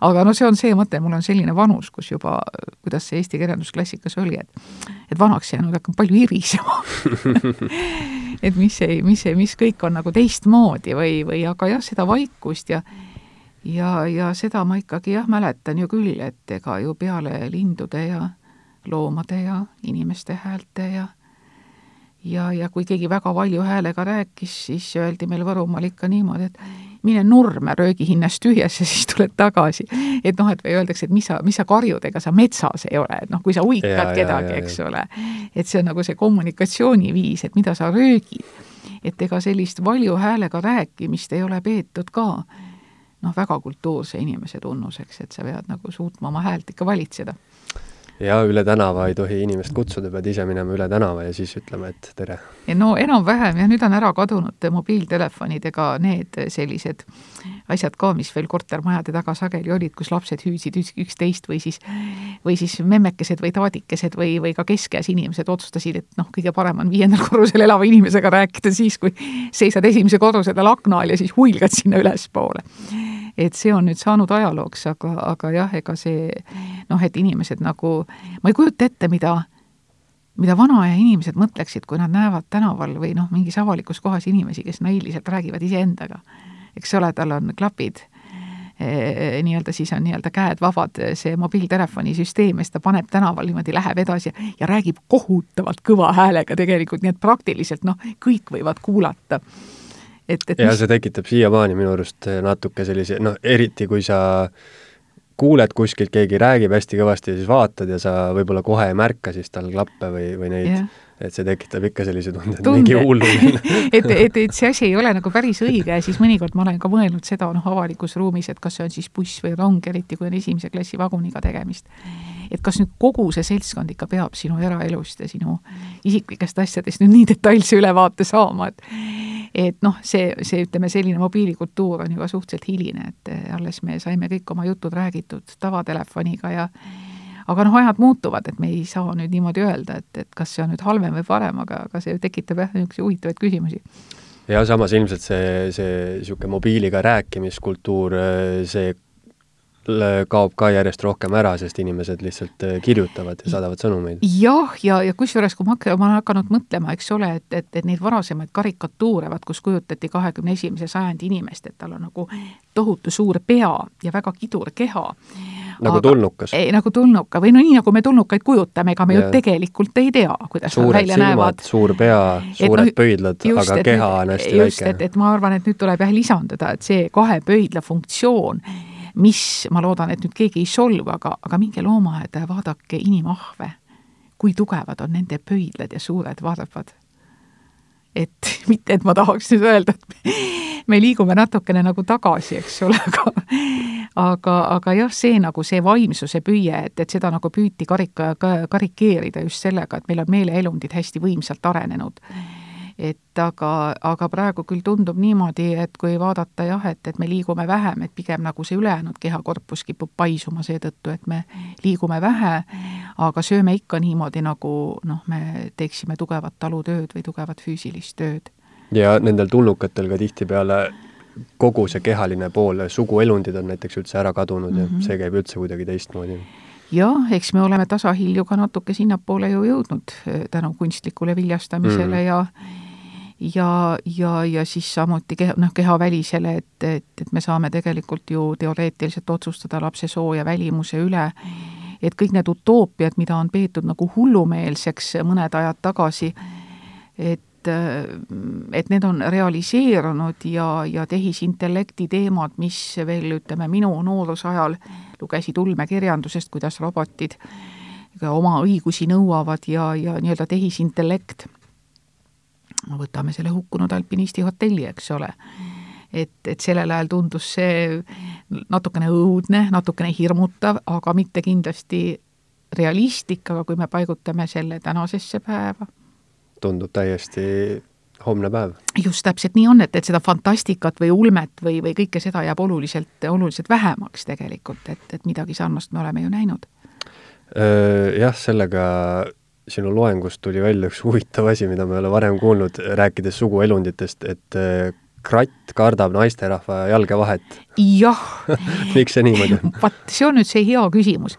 aga no see on see mõte, mul on selline vanus, kus juba, kuidas see eesti kirjandusklassikas oli, et et vanaks jäänud hakkab palju irisema et mis ei, mis ei, mis kõik on nagu teistmoodi või, või aga jah, seda vaikust ja ja, ja seda ma ikkagi jah, mäletan ju küll, et ega ju peale lindude ja loomade ja inimeste häälte ja ja, ja kui keegi väga valju häälega rääkis, siis öeldi meil Võrumaal ikka niimoodi, et mine Nurme, röögi hinnast tühjasse, siis tuled tagasi. et noh, et või öeldakse, et mis sa, mis sa karjud, ega sa metsas ei ole, et noh, kui sa uikad ja, kedagi, eks ja. ole, et see on nagu see kommunikatsiooniviis, et mida sa röögid. et ega sellist valju häälega rääkimist ei ole peetud ka noh, väga kultuurse inimese tunnuseks, et sa pead nagu suutma oma häält ikka valitseda ja üle tänava ei tohi inimest kutsuda, pead ise minema üle tänava ja siis ütlema, et tere. no enam-vähem jah, nüüd on ära kadunud mobiiltelefonid ega need sellised asjad ka, mis veel kortermajade taga sageli olid, kus lapsed hüüdsid üksteist või siis, või siis memmekesed või taadikesed või, või ka keskkäes inimesed otsustasid, et noh, kõige parem on viiendal korrusel elava inimesega rääkida siis, kui seisad esimese korruse peal akna all ja siis huilgad sinna ülespoole et see on nüüd saanud ajalooks, aga, aga jah, ega see noh, et inimesed nagu, ma ei kujuta ette, mida mida vanaaja inimesed mõtleksid, kui nad näevad tänaval või noh, mingis avalikus kohas inimesi, kes näiliselt räägivad iseendaga. eks ole, tal on klapid e, nii-öelda siis on nii-öelda käed vabad, see mobiiltelefoni süsteem ja siis ta paneb tänaval niimoodi, läheb edasi ja räägib kohutavalt kõva häälega tegelikult, nii et praktiliselt noh, kõik võivad kuulata. Et, et ja mis... see tekitab siiamaani minu arust natuke sellise, noh, eriti kui sa kuuled kuskilt, keegi räägib hästi kõvasti ja siis vaatad ja sa võib-olla kohe ei märka siis tal klappe või, või neid yeah., et see tekitab ikka sellise tunde, et mingi hulluline et, et, et see asi ei ole nagu päris õige ja siis mõnikord ma olen ka mõelnud seda noh, avalikus ruumis, et kas see on siis buss või rong, eriti kui on esimese klassi vaguniga tegemist. Et kas nüüd kogu see seltskond ikka peab sinu eraelust ja sinu isiklikest asjadest nüüd nii detailse ülevaate saama, et et noh, see, see ütleme, selline mobiilikultuur on juba suhteliselt hiline, et eh, alles me saime kõik oma jutud räägitud tavatelefoniga ja aga noh, ajad muutuvad, et me ei saa nüüd niimoodi öelda, et, et kas see on nüüd halvem või parem, aga, aga see tekitab jah, niisuguseid huvitavaid küsimusi. Ja samas ilmselt see, see niisugune mobiiliga rääkimiskultuur, see kaob ka järjest rohkem ära, sest inimesed lihtsalt äh, kirjutavad ja saadavad sõnumeid. jah, ja, ja, ja kusjuures, kui ma, ma olen hakanud mõtlema, eks ole, et, et, et neid varasemaid karikatuure, vaat kus kujutati kahekümne esimese sajandi inimest, et tal on nagu tohutu suur pea ja väga kidur keha. nagu aga, tulnukas? nagu tulnuka või no nii, nagu me tulnukaid kujutame, ega me ja. ju tegelikult ei tea, kuidas suured välja silmad, näevad. suur pea, suured no, pöidlad, aga keha on hästi just, väike. et, et ma arvan, et nüüd tuleb jah lisanduda, et see kahe pöidla funktsioon mis, ma loodan, et nüüd keegi ei solvu, aga, aga minge loomaaeda ja vaadake inimahve. kui tugevad on nende pöidlad ja suured varvad. et mitte, et ma tahaks nüüd öelda, et me liigume natukene nagu tagasi, eks ole, aga aga, aga jah, see nagu see vaimsuse püüe, et, et seda nagu püüti karika, karikeerida just sellega, et meil on meeleelundid hästi võimsalt arenenud et aga, aga praegu küll tundub niimoodi, et kui vaadata jah, et, et me liigume vähem, et pigem nagu see ülejäänud kehakorpus kipub paisuma seetõttu, et me liigume vähe, aga sööme ikka niimoodi, nagu noh, me teeksime tugevat talutööd või tugevat füüsilist tööd. ja nendel tulnukatel ka tihtipeale kogu see kehaline pool, suguelundid on näiteks üldse ära kadunud mm -hmm. ja mhm. see käib üldse kuidagi teistmoodi jah, eks me oleme tasahilju ka natuke sinnapoole ju jõudnud eh, tänu kunstlikule viljastamisele mm. ja ja, ja, ja siis samuti keha, noh, kehavälisele, et, et, et me saame tegelikult ju teoreetiliselt otsustada lapse soo ja välimuse üle, et kõik need utoopiad, mida on peetud nagu hullumeelseks mõned ajad tagasi, et et need on realiseerunud ja, ja tehisintellekti teemad, mis veel ütleme, minu noorusajal lugesid ulmekirjandusest, kuidas robotid oma õigusi nõuavad ja, ja nii-öelda tehisintellekt no võtame selle hukkunud alpinisti hotelli, eks ole. et, et sellel ajal tundus see natukene õudne, natukene hirmutav, aga mitte kindlasti realistlik, aga kui me paigutame selle tänasesse päeva. tundub täiesti homne päev. just, täpselt nii on, et, et seda fantastikat või ulmet või, või kõike seda jääb oluliselt, oluliselt vähemaks tegelikult, et, et midagi sarnast me oleme ju näinud. Jah, sellega sinu loengust tuli välja üks huvitav asi, mida ma ei ole varem kuulnud, rääkides suguelunditest, et äh, kratt kardab naisterahva jalgevahet. jah miks see niimoodi on? vaat see on nüüd see hea küsimus.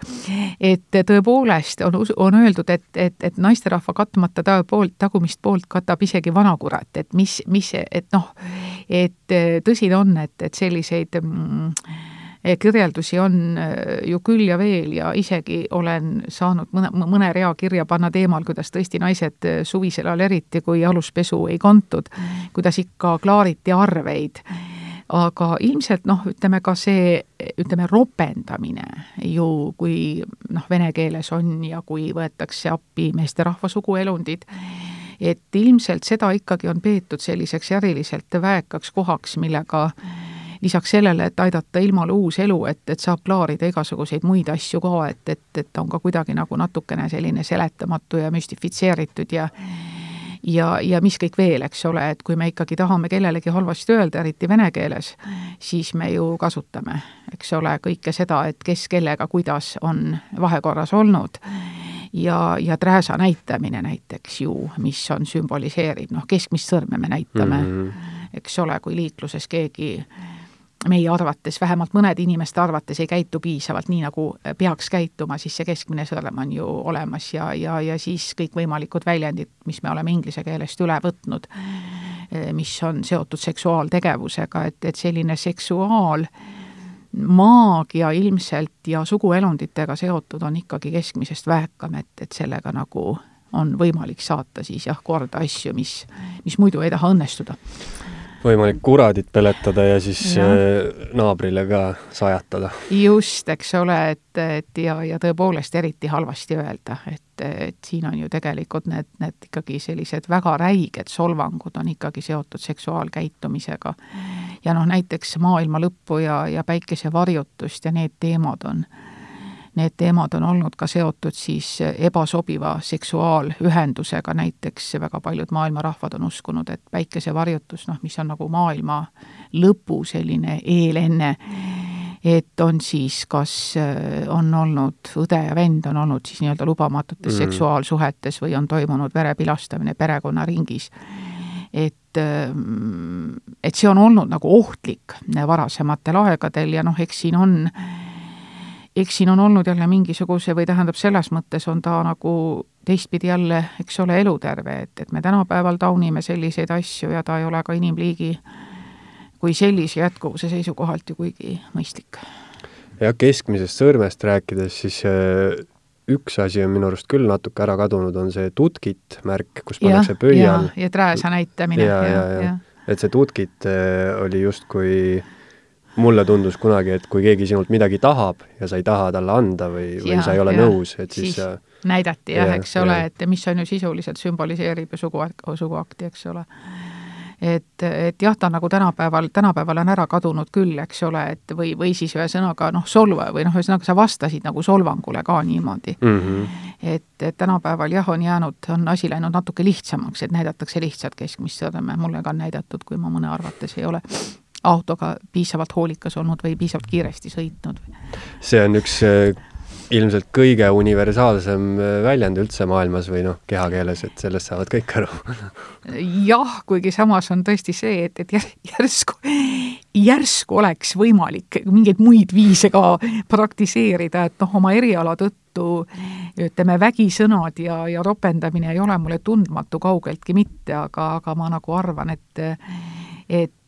et tõepoolest on, on öeldud, et, et, et naisterahva katmata ta poolt, tagumist poolt katab isegi vanakurat, et mis, mis, et noh, et tõsi ta on, et, et selliseid mm, kirjeldusi on äh, ju küll ja veel ja isegi olen saanud mõne, mõne rea kirja panna teemal, kuidas tõesti naised äh, suvisel ajal eriti, kui aluspesu ei kantud, kuidas ikka klaariti arveid. Aga ilmselt noh, ütleme ka see, ütleme ropendamine ju, kui noh, vene keeles on ja kui võetakse appi meesterahva suguelundid, et ilmselt seda ikkagi on peetud selliseks äriliselt väekaks kohaks, millega mm lisaks sellele, et aidata ilmale uus elu, et, et saab klaarida igasuguseid muid asju ka, et, et, et on ka kuidagi nagu natukene selline seletamatu ja müstifitseeritud ja ja, ja mis kõik veel, eks ole, et kui me ikkagi tahame kellelegi halvasti öelda, eriti vene keeles, siis me ju kasutame, eks ole, kõike seda, et kes kellega kuidas on vahekorras olnud ja, ja trääsa näitamine näiteks ju, mis on, sümboliseerib, noh, keskmist sõrme me näitame mm, -hmm. eks ole, kui liikluses keegi meie arvates, vähemalt mõnede inimeste arvates ei käitu piisavalt nii, nagu peaks käituma, siis see keskmine sõrm on ju olemas ja, ja, ja siis kõikvõimalikud väljendid, mis me oleme inglise keelest üle võtnud, mis on seotud seksuaaltegevusega, et, et selline seksuaal maagia ilmselt ja suguelunditega seotud on ikkagi keskmisest vähekam, et, et sellega nagu on võimalik saata siis jah, korda asju, mis, mis muidu ei taha õnnestuda võimalik kuradit peletada ja siis ja. Äh, naabrile ka sajatada. just, eks ole, et, et ja, ja tõepoolest eriti halvasti öelda, et, et siin on ju tegelikult need, need ikkagi sellised väga räiged solvangud on ikkagi seotud seksuaalkäitumisega. ja noh, näiteks maailma lõppu ja, ja päikesevarjutust ja need teemad on need teemad on olnud ka seotud siis ebasobiva seksuaalühendusega, näiteks väga paljud maailma rahvad on uskunud, et päikesevarjutus, noh, mis on nagu maailma lõpu selline eelenne, et on siis, kas on olnud õde ja vend on olnud siis nii-öelda lubamatutes mm. seksuaalsuhetes või on toimunud verepilastamine perekonnaringis et, et see on olnud nagu ohtlik varasematel aegadel ja noh, eks siin on äh, eks siin on olnud jälle mingisuguse või tähendab, selles mõttes on ta nagu teistpidi jälle, eks ole, eluterve, et, et me tänapäeval taunime selliseid asju ja ta ei ole ka inimliigi kui sellise jätkuvuse seisukohalt ju kuigi mõistlik. jah, keskmisest sõrmest rääkides, siis äh, üks asi on minu arust küll natuke ära kadunud, on see tutkit märk, kus pannakse pöial. ja trääsa näitamine. ja, ja, ja, ja., et see tutkit äh, oli justkui äh, mulle tundus kunagi, et kui keegi sinult midagi tahab ja sa ei taha talle anda või, või ja, sa ei ole ja, nõus, et siis, siis näidati jah ja,, eks ole, et mis on ju sisuliselt sümboliseerib ju sugu, suguakti, eks ole. et, et jah, ta nagu tänapäeval, tänapäeval on ära kadunud küll, eks ole, et või, või siis ühesõnaga noh, solva või noh, ühesõnaga sa vastasid nagu solvangule ka niimoodi mm. -hmm. et, et tänapäeval jah, on jäänud, on asi läinud natuke lihtsamaks, et näidatakse lihtsalt keskmist sõrme, mulle ka on näidatud, kui ma mõne arvates ei ole autoga piisavalt hoolikas olnud või piisavalt kiiresti sõitnud. see on üks äh, ilmselt kõige universaalsem äh, väljend üldse maailmas või noh, kehakeeles, et sellest saavad kõik aru jah, kuigi samas on tõesti see, et, et järsku, järsku oleks võimalik mingeid muid viise ka praktiseerida, et noh, oma eriala tõttu ütleme, vägisõnad ja, ja ropendamine ei ole mulle tundmatu kaugeltki mitte, aga, aga ma nagu arvan, et et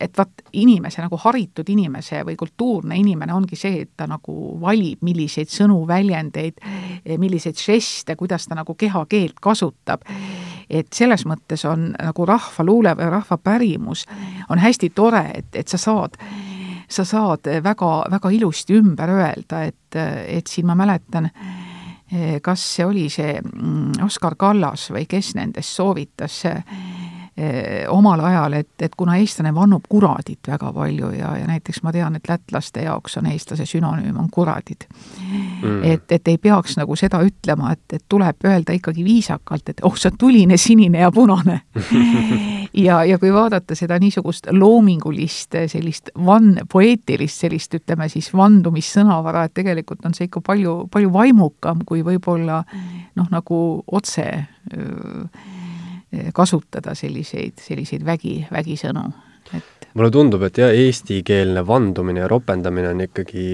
et vaat inimese nagu haritud inimese või kultuurne inimene ongi see, et ta nagu valib, milliseid sõnu, väljendeid, milliseid žeste, kuidas ta nagu kehakeelt kasutab. et selles mõttes on nagu rahvaluule või rahvapärimus on hästi tore, et, et sa saad sa saad väga, väga ilusti ümber öelda, et, et siin ma mäletan, kas see oli see mm, Oskar Kallas või kes nendest soovitas omal ajal, et, et kuna eestlane vannub kuradit väga palju ja, ja näiteks ma tean, et lätlaste jaoks on eestlase sünonüüm on kuradid. Mm.. et, et ei peaks nagu seda ütlema, et, et tuleb öelda ikkagi viisakalt, et oh, sa tuline, sinine ja punane. Ja, ja kui vaadata seda niisugust loomingulist sellist van-, poeetilist sellist, ütleme siis vandumissõnavara, et tegelikult on see ikka palju, palju vaimukam kui võib-olla noh, nagu otse öö, kasutada selliseid, selliseid vägi, vägisõnu, et mulle tundub, et jah, eestikeelne vandumine ja ropendamine on ikkagi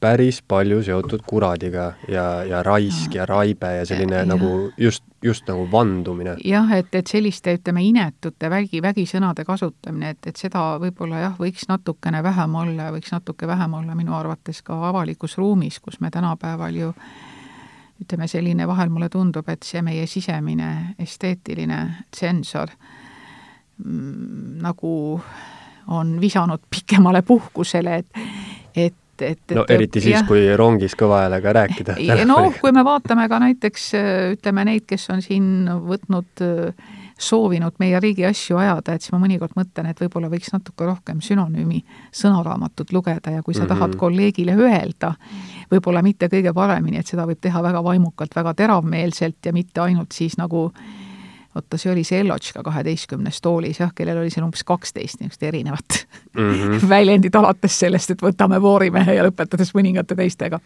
päris palju seotud kuradiga ja, ja raisk ja, ja raibe ja selline ja, nagu just, just nagu vandumine. jah, et, et selliste, ütleme, inetute vägi, vägisõnade kasutamine, et, et seda võib-olla jah, võiks natukene vähem olla ja võiks natuke vähem olla minu arvates ka avalikus ruumis, kus me tänapäeval ju äh, ütleme, selline vahel mulle tundub, et see meie sisemine esteetiline tsensor mm, nagu on visanud pikemale puhkusele, et, et et, et no eriti siis, kui rongis kõva häälega rääkida. noh, kui me vaatame ka näiteks ütleme neid, kes on siin võtnud soovinud meie riigi asju ajada, et siis ma mõnikord mõtlen, et võib-olla võiks natuke rohkem sünonüümi sõnaraamatut lugeda ja kui sa mm -hmm. tahad kolleegile öelda, võib-olla mitte kõige paremini, et seda võib teha väga vaimukalt, väga teravmeelselt ja mitte ainult siis nagu oota, see oli see Ellotška kaheteistkümnes toolis jah, kellel oli seal umbes kaksteist niisugust erinevat mm -hmm. väljendit, alates sellest, et võtame voorimehe ja lõpetades mõningate teistega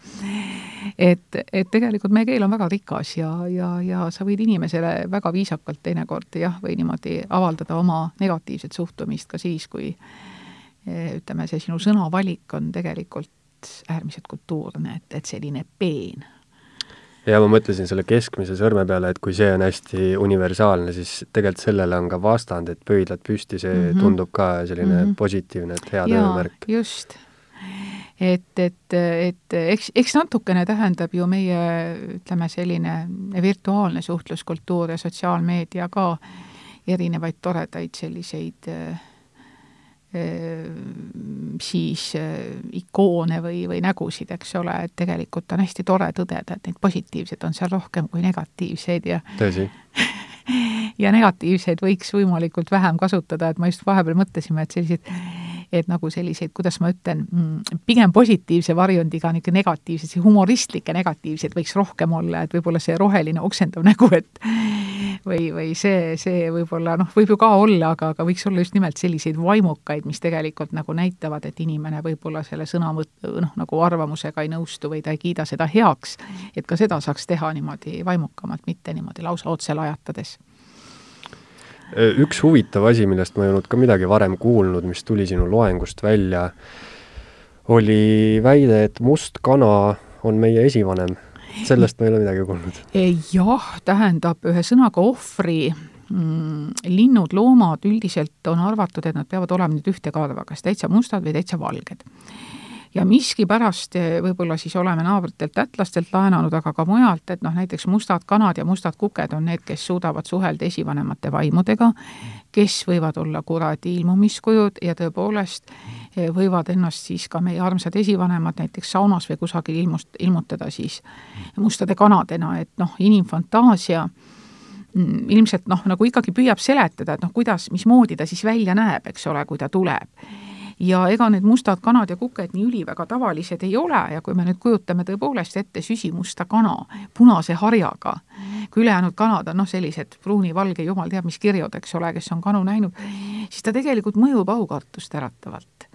et, et tegelikult meie keel on väga rikas ja, ja, ja sa võid inimesele väga viisakalt teinekord jah, või niimoodi avaldada oma negatiivset suhtumist ka siis, kui ütleme, see sinu sõnavalik on tegelikult äärmiselt kultuurne, et, et selline peen ja ma mõtlesin selle keskmise sõrme peale, et kui see on hästi universaalne, siis tegelikult sellele on ka vastand, et pöidlad püsti, see mm -hmm. tundub ka selline mm -hmm. positiivne, et hea töömärk. just. Et, et, et eks, eks natukene tähendab ju meie, ütleme, selline virtuaalne suhtluskultuur ja sotsiaalmeedia ka erinevaid toredaid selliseid äh, Ehm, siis äh, ikoone või, või nägusid, eks ole, et tegelikult on hästi tore tõdeda, et neid positiivseid on seal rohkem kui negatiivseid ja tõsi. ja negatiivseid võiks võimalikult vähem kasutada, et ma just vahepeal mõtlesime, et sellised et nagu selliseid, kuidas ma ütlen, mm, pigem positiivse varjundiga niisugune negatiivseid, humoristlikke negatiivseid võiks rohkem olla, et võib-olla see roheline oksendav nägu, et või, või see, see võib-olla noh, võib ju ka olla, aga, aga võiks olla just nimelt selliseid vaimukaid, mis tegelikult nagu näitavad, et inimene võib-olla selle sõnavõtt, noh, nagu arvamusega ei nõustu või ta ei kiida seda heaks, et ka seda saaks teha niimoodi vaimukamalt, mitte niimoodi lausa otse lajatades üks huvitav asi, millest ma ei olnud ka midagi varem kuulnud, mis tuli sinu loengust välja, oli väide, et must kana on meie esivanem sellest ma ei ole midagi kuulnud. jah, tähendab, ühesõnaga ohvri mm, linnud, loomad üldiselt on arvatud, et nad peavad olema nüüd ühte karva, kas täitsa mustad või täitsa valged. Ja miskipärast eh, võib-olla siis oleme naabritelt lätlastelt laenanud, aga ka mujalt, et noh, näiteks mustad kanad ja mustad kuked on need, kes suudavad suhelda esivanemate vaimudega, kes võivad olla kuradi ilmumiskujud ja tõepoolest võivad ennast siis ka meie armsad esivanemad näiteks saunas või kusagil ilmust, ilmutada siis mustade kanadena, et noh, inimfantaasia mm, ilmselt noh, nagu ikkagi püüab seletada, et noh, kuidas, mismoodi ta siis välja näeb, eks ole, kui ta tuleb. Ja ega need mustad kanad ja kuked nii üliväga tavalised ei ole ja kui me nüüd kujutame tõepoolest ette süsimusta kana punase harjaga, kui ülejäänud kanad on noh, sellised pruuni-valge, jumal teab mis kirjud, eks ole, kes on kanu näinud, siis ta tegelikult mõjub aukartust äratavalt.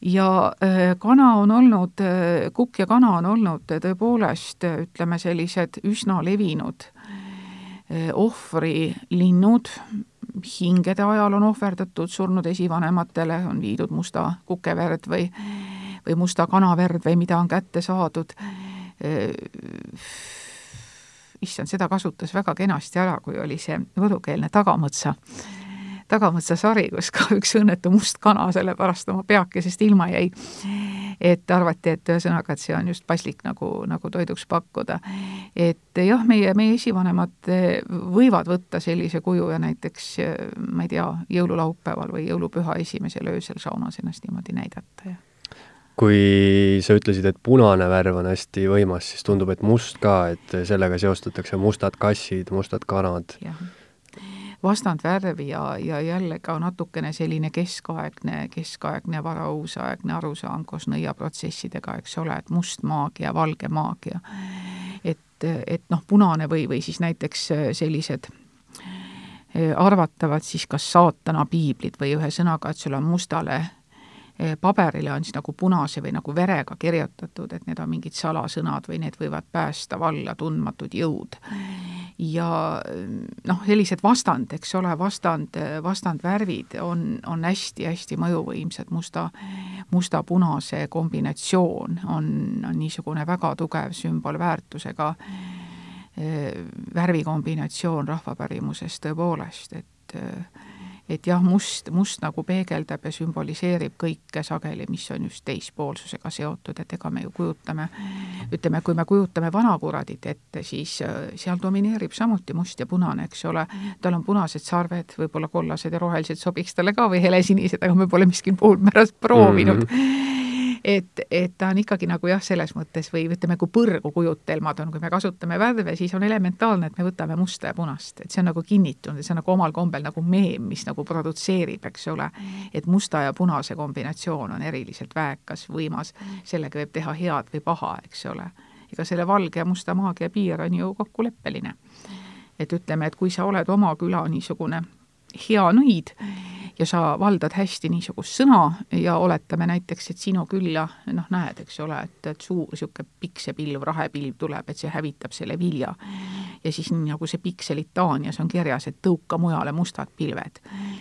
Ja äh, kana on olnud, äh, kukk ja kana on olnud tõepoolest, ütleme, sellised üsna levinud äh, ohvrilinnud, hingede ajal on ohverdatud surnud esivanematele, on viidud musta kukeverd või, või musta kanaverd või mida on kätte saadud. issand, seda kasutas väga kenasti ära, kui oli see võlukeelne tagamõtsa Tagamõtsa sari, kus ka üks õnnetu must kana sellepärast oma peakesest ilma jäi. et arvati, et ühesõnaga, et see on just paslik nagu, nagu toiduks pakkuda. et jah, meie, meie esivanemad võivad võtta sellise kuju ja näiteks ma ei tea, jõululaupäeval või jõulupüha esimesel öösel saunas ennast niimoodi näidata ja kui sa ütlesid, et punane värv on hästi võimas, siis tundub, et must ka, et sellega seostatakse mustad kassid, mustad kanad. jah vastandvärvi ja, ja jälle ka natukene selline keskaegne, keskaegne varauusaegne arusaam koos nõiaprotsessidega, eks ole, et must maagia, valge maagia. et, et noh, punane või, või siis näiteks sellised eh, arvatavad siis kas saatana piiblid või ühesõnaga, et sul on mustale paberile on siis nagu punase või nagu verega kirjutatud, et need on mingid salasõnad või need võivad päästa valla tundmatud jõud. ja noh, sellised vastand, eks ole, vastand, vastandvärvid on, on hästi-hästi mõjuvõimsad, musta, musta-punase kombinatsioon on, on niisugune väga tugev sümbolväärtusega eh, värvikombinatsioon rahvapärimuses tõepoolest, et et jah, must, must nagu peegeldab ja sümboliseerib kõike sageli, mis on just teispoolsusega seotud, et ega me ju kujutame, ütleme, kui me kujutame vanakuradit ette, siis äh, seal domineerib samuti must ja punane, eks ole, tal on punased sarved, võib-olla kollased ja rohelised sobiks talle ka või helesinised, aga me pole miskil puhul pärast proovinud mm. -hmm et, et ta on ikkagi nagu jah, selles mõttes või ütleme, kui põrgu kujutelmad on, kui me kasutame värve, siis on elementaarne, et me võtame musta ja punast, et see on nagu kinnitunud, see on nagu omal kombel nagu meem, mis nagu produtseerib, eks ole, et musta ja punase kombinatsioon on eriliselt väekas, võimas, sellega võib teha head või paha, eks ole. ega selle valge ja musta maagia piir on ju kokkuleppeline. et ütleme, et kui sa oled oma küla niisugune hea nõid, ja sa valdad hästi niisugust sõna ja oletame näiteks, et sinu külla noh, näed, eks ole, et, et suur niisugune piksepilv, rahepilv tuleb, et see hävitab selle vilja. ja siis nii nagu see pikselitaanias on kirjas, et tõuka mujale mustad pilved.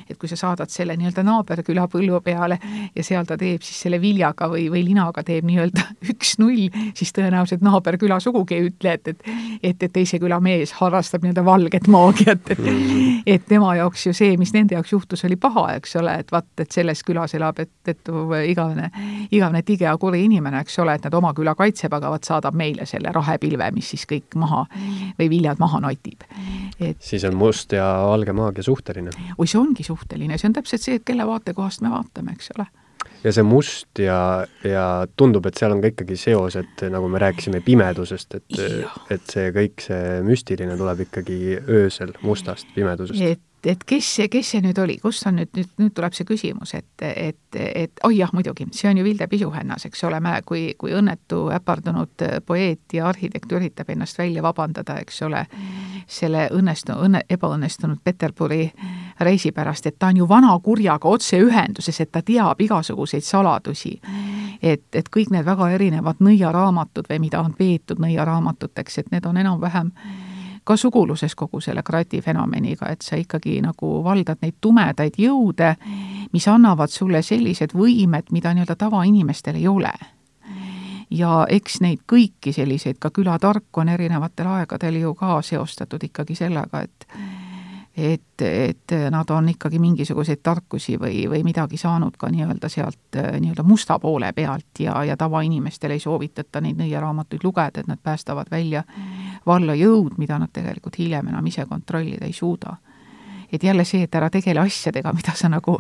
et kui sa saadad selle nii-öelda naaberküla põllu peale ja seal ta teeb siis selle viljaga või, või linaga teeb nii-öelda üks-null, siis tõenäoliselt naaberküla sugugi ei ütle, et, et et, et teise küla mees harrastab nii-öelda valget maagiat, et mm. et tema jaoks ju see, mis nende jaoks juhtus, oli paha, eks ole, et vaat, et selles külas elab, et, et igavene, igavene tige ja kuri inimene, eks ole, et nad oma küla kaitseb, aga vot saadab meile selle rahepilve, mis siis kõik maha või viljad maha notib et siis on must ja valge maagia suhteline. oi, see ongi suhteline, see on täpselt see, et kelle vaatekohast me vaatame, eks ole ja see must ja, ja tundub, et seal on ka ikkagi seos, et nagu me rääkisime pimedusest, et, et see kõik, see müstiline tuleb ikkagi öösel mustast pimedusest. et et kes see, kes see nüüd oli, kust on nüüd, nüüd, nüüd tuleb see küsimus, et, et, et oi oh jah, muidugi, see on ju Vilde Pisuhännas, eks ole, kui, kui õnnetu äpardunud poeet ja arhitekt üritab ennast välja vabandada, eks ole, selle õnnestu-, õnne, ebaõnnestunud Peterburi reisi pärast, et ta on ju vana kurjaga otseühenduses, et ta teab igasuguseid saladusi. et, et kõik need väga erinevad nõiaraamatud või mida on peetud nõiaraamatuteks, et need on enam-vähem ka suguluses kogu selle krati fenomeniga, et sa ikkagi nagu valdad neid tumedaid jõude, mis annavad sulle sellised võimed, mida nii-öelda tavainimestel ei ole. ja eks neid kõiki selliseid, ka külatarku on erinevatel aegadel ju ka seostatud ikkagi sellega, et et, et nad on ikkagi mingisuguseid tarkusi või, või midagi saanud ka nii-öelda sealt nii-öelda musta poole pealt ja, ja tavainimestel ei soovitata neid nõiaraamatuid lugeda, et nad päästavad välja valla jõud, mida nad tegelikult hiljem enam ise kontrollida ei suuda. et jälle see, et ära tegele asjadega, mida sa nagu,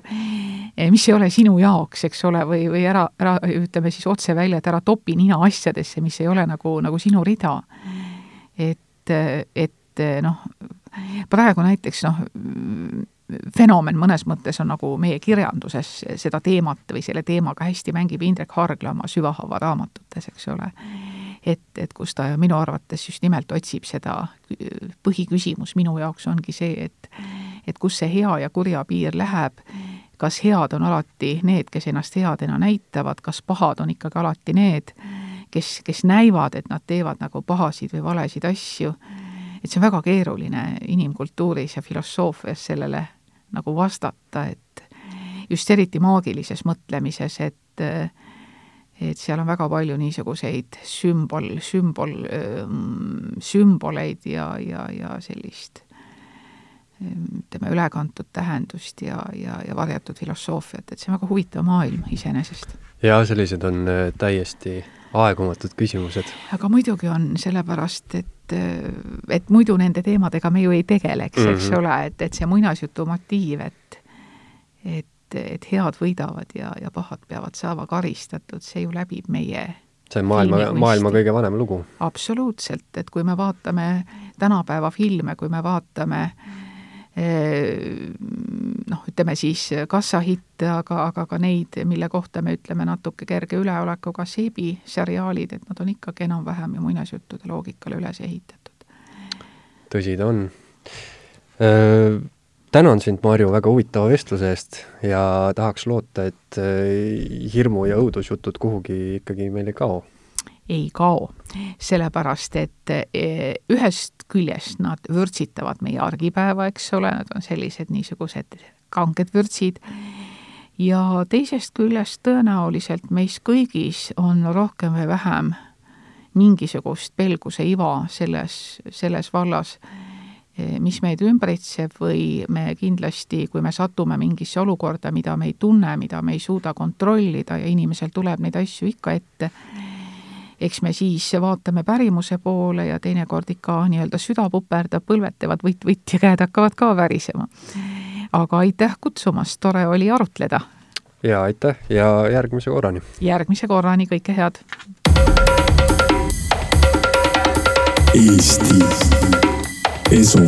mis ei ole sinu jaoks, eks ole, või, või ära, ära ütleme siis otse välja, et ära topi nina asjadesse, mis ei ole nagu, nagu sinu rida. et, et noh, praegu näiteks noh, fenomen mõnes mõttes on nagu meie kirjanduses seda teemat või selle teemaga hästi mängib Indrek Hargla oma Süvahava raamatutes, eks ole. et, et kus ta minu arvates just nimelt otsib seda, põhiküsimus minu jaoks ongi see, et et kus see hea ja kurja piir läheb, kas head on alati need, kes ennast headena näitavad, kas pahad on ikkagi alati need, kes, kes näivad, et nad teevad nagu pahasid või valesid asju et see on väga keeruline inimkultuuris ja filosoofias sellele nagu vastata, et just eriti maagilises mõtlemises, et et seal on väga palju niisuguseid sümbol, sümbol, sümboleid ja, ja, ja sellist ütleme, ülekantud tähendust ja, ja, ja varjatud filosoofiat, et see on väga huvitav maailm iseenesest. jaa, sellised on äh, täiesti aegumatud küsimused. aga muidugi on, sellepärast et et muidu nende teemadega me ju ei tegeleks mm, -hmm. eks mhm. ole, et, et see muinasjutu motiiv, et et, et head võidavad ja, ja pahad peavad saama karistatud, see ju läbib meie see on maailma, maailma kõige vanem lugu. absoluutselt, et kui me vaatame tänapäeva filme, kui me vaatame äh, noh, ütleme siis kassahitte, aga, aga ka neid, mille kohta me ütleme natuke kerge üleolekuga seebiseriaalid, et nad on ikkagi enam-vähem ju muinasjuttude loogikale üles ehitatud. tõsi ta on. tänan sind, Marju, väga huvitava vestluse eest ja tahaks loota, et hirmu- ja õudusjutud kuhugi ikkagi meil ei kao ei kao, sellepärast et e, ühest küljest nad vürtsitavad meie argipäeva, eks ole, nad on sellised niisugused kanged vürtsid, ja teisest küljest tõenäoliselt meis kõigis on rohkem või vähem mingisugust pelguse iva selles, selles vallas, e, mis meid ümbritseb või me kindlasti, kui me satume mingisse olukorda, mida me ei tunne, mida me ei suuda kontrollida ja inimesel tuleb neid asju ikka ette, eks me siis vaatame pärimuse poole ja teinekord ikka nii-öelda süda puperdab, põlved teevad võtt-võtt ja käed hakkavad ka värisema. aga aitäh kutsumast, tore oli arutleda! ja aitäh ja järgmise korrani! järgmise korrani, kõike head! Eesti Esu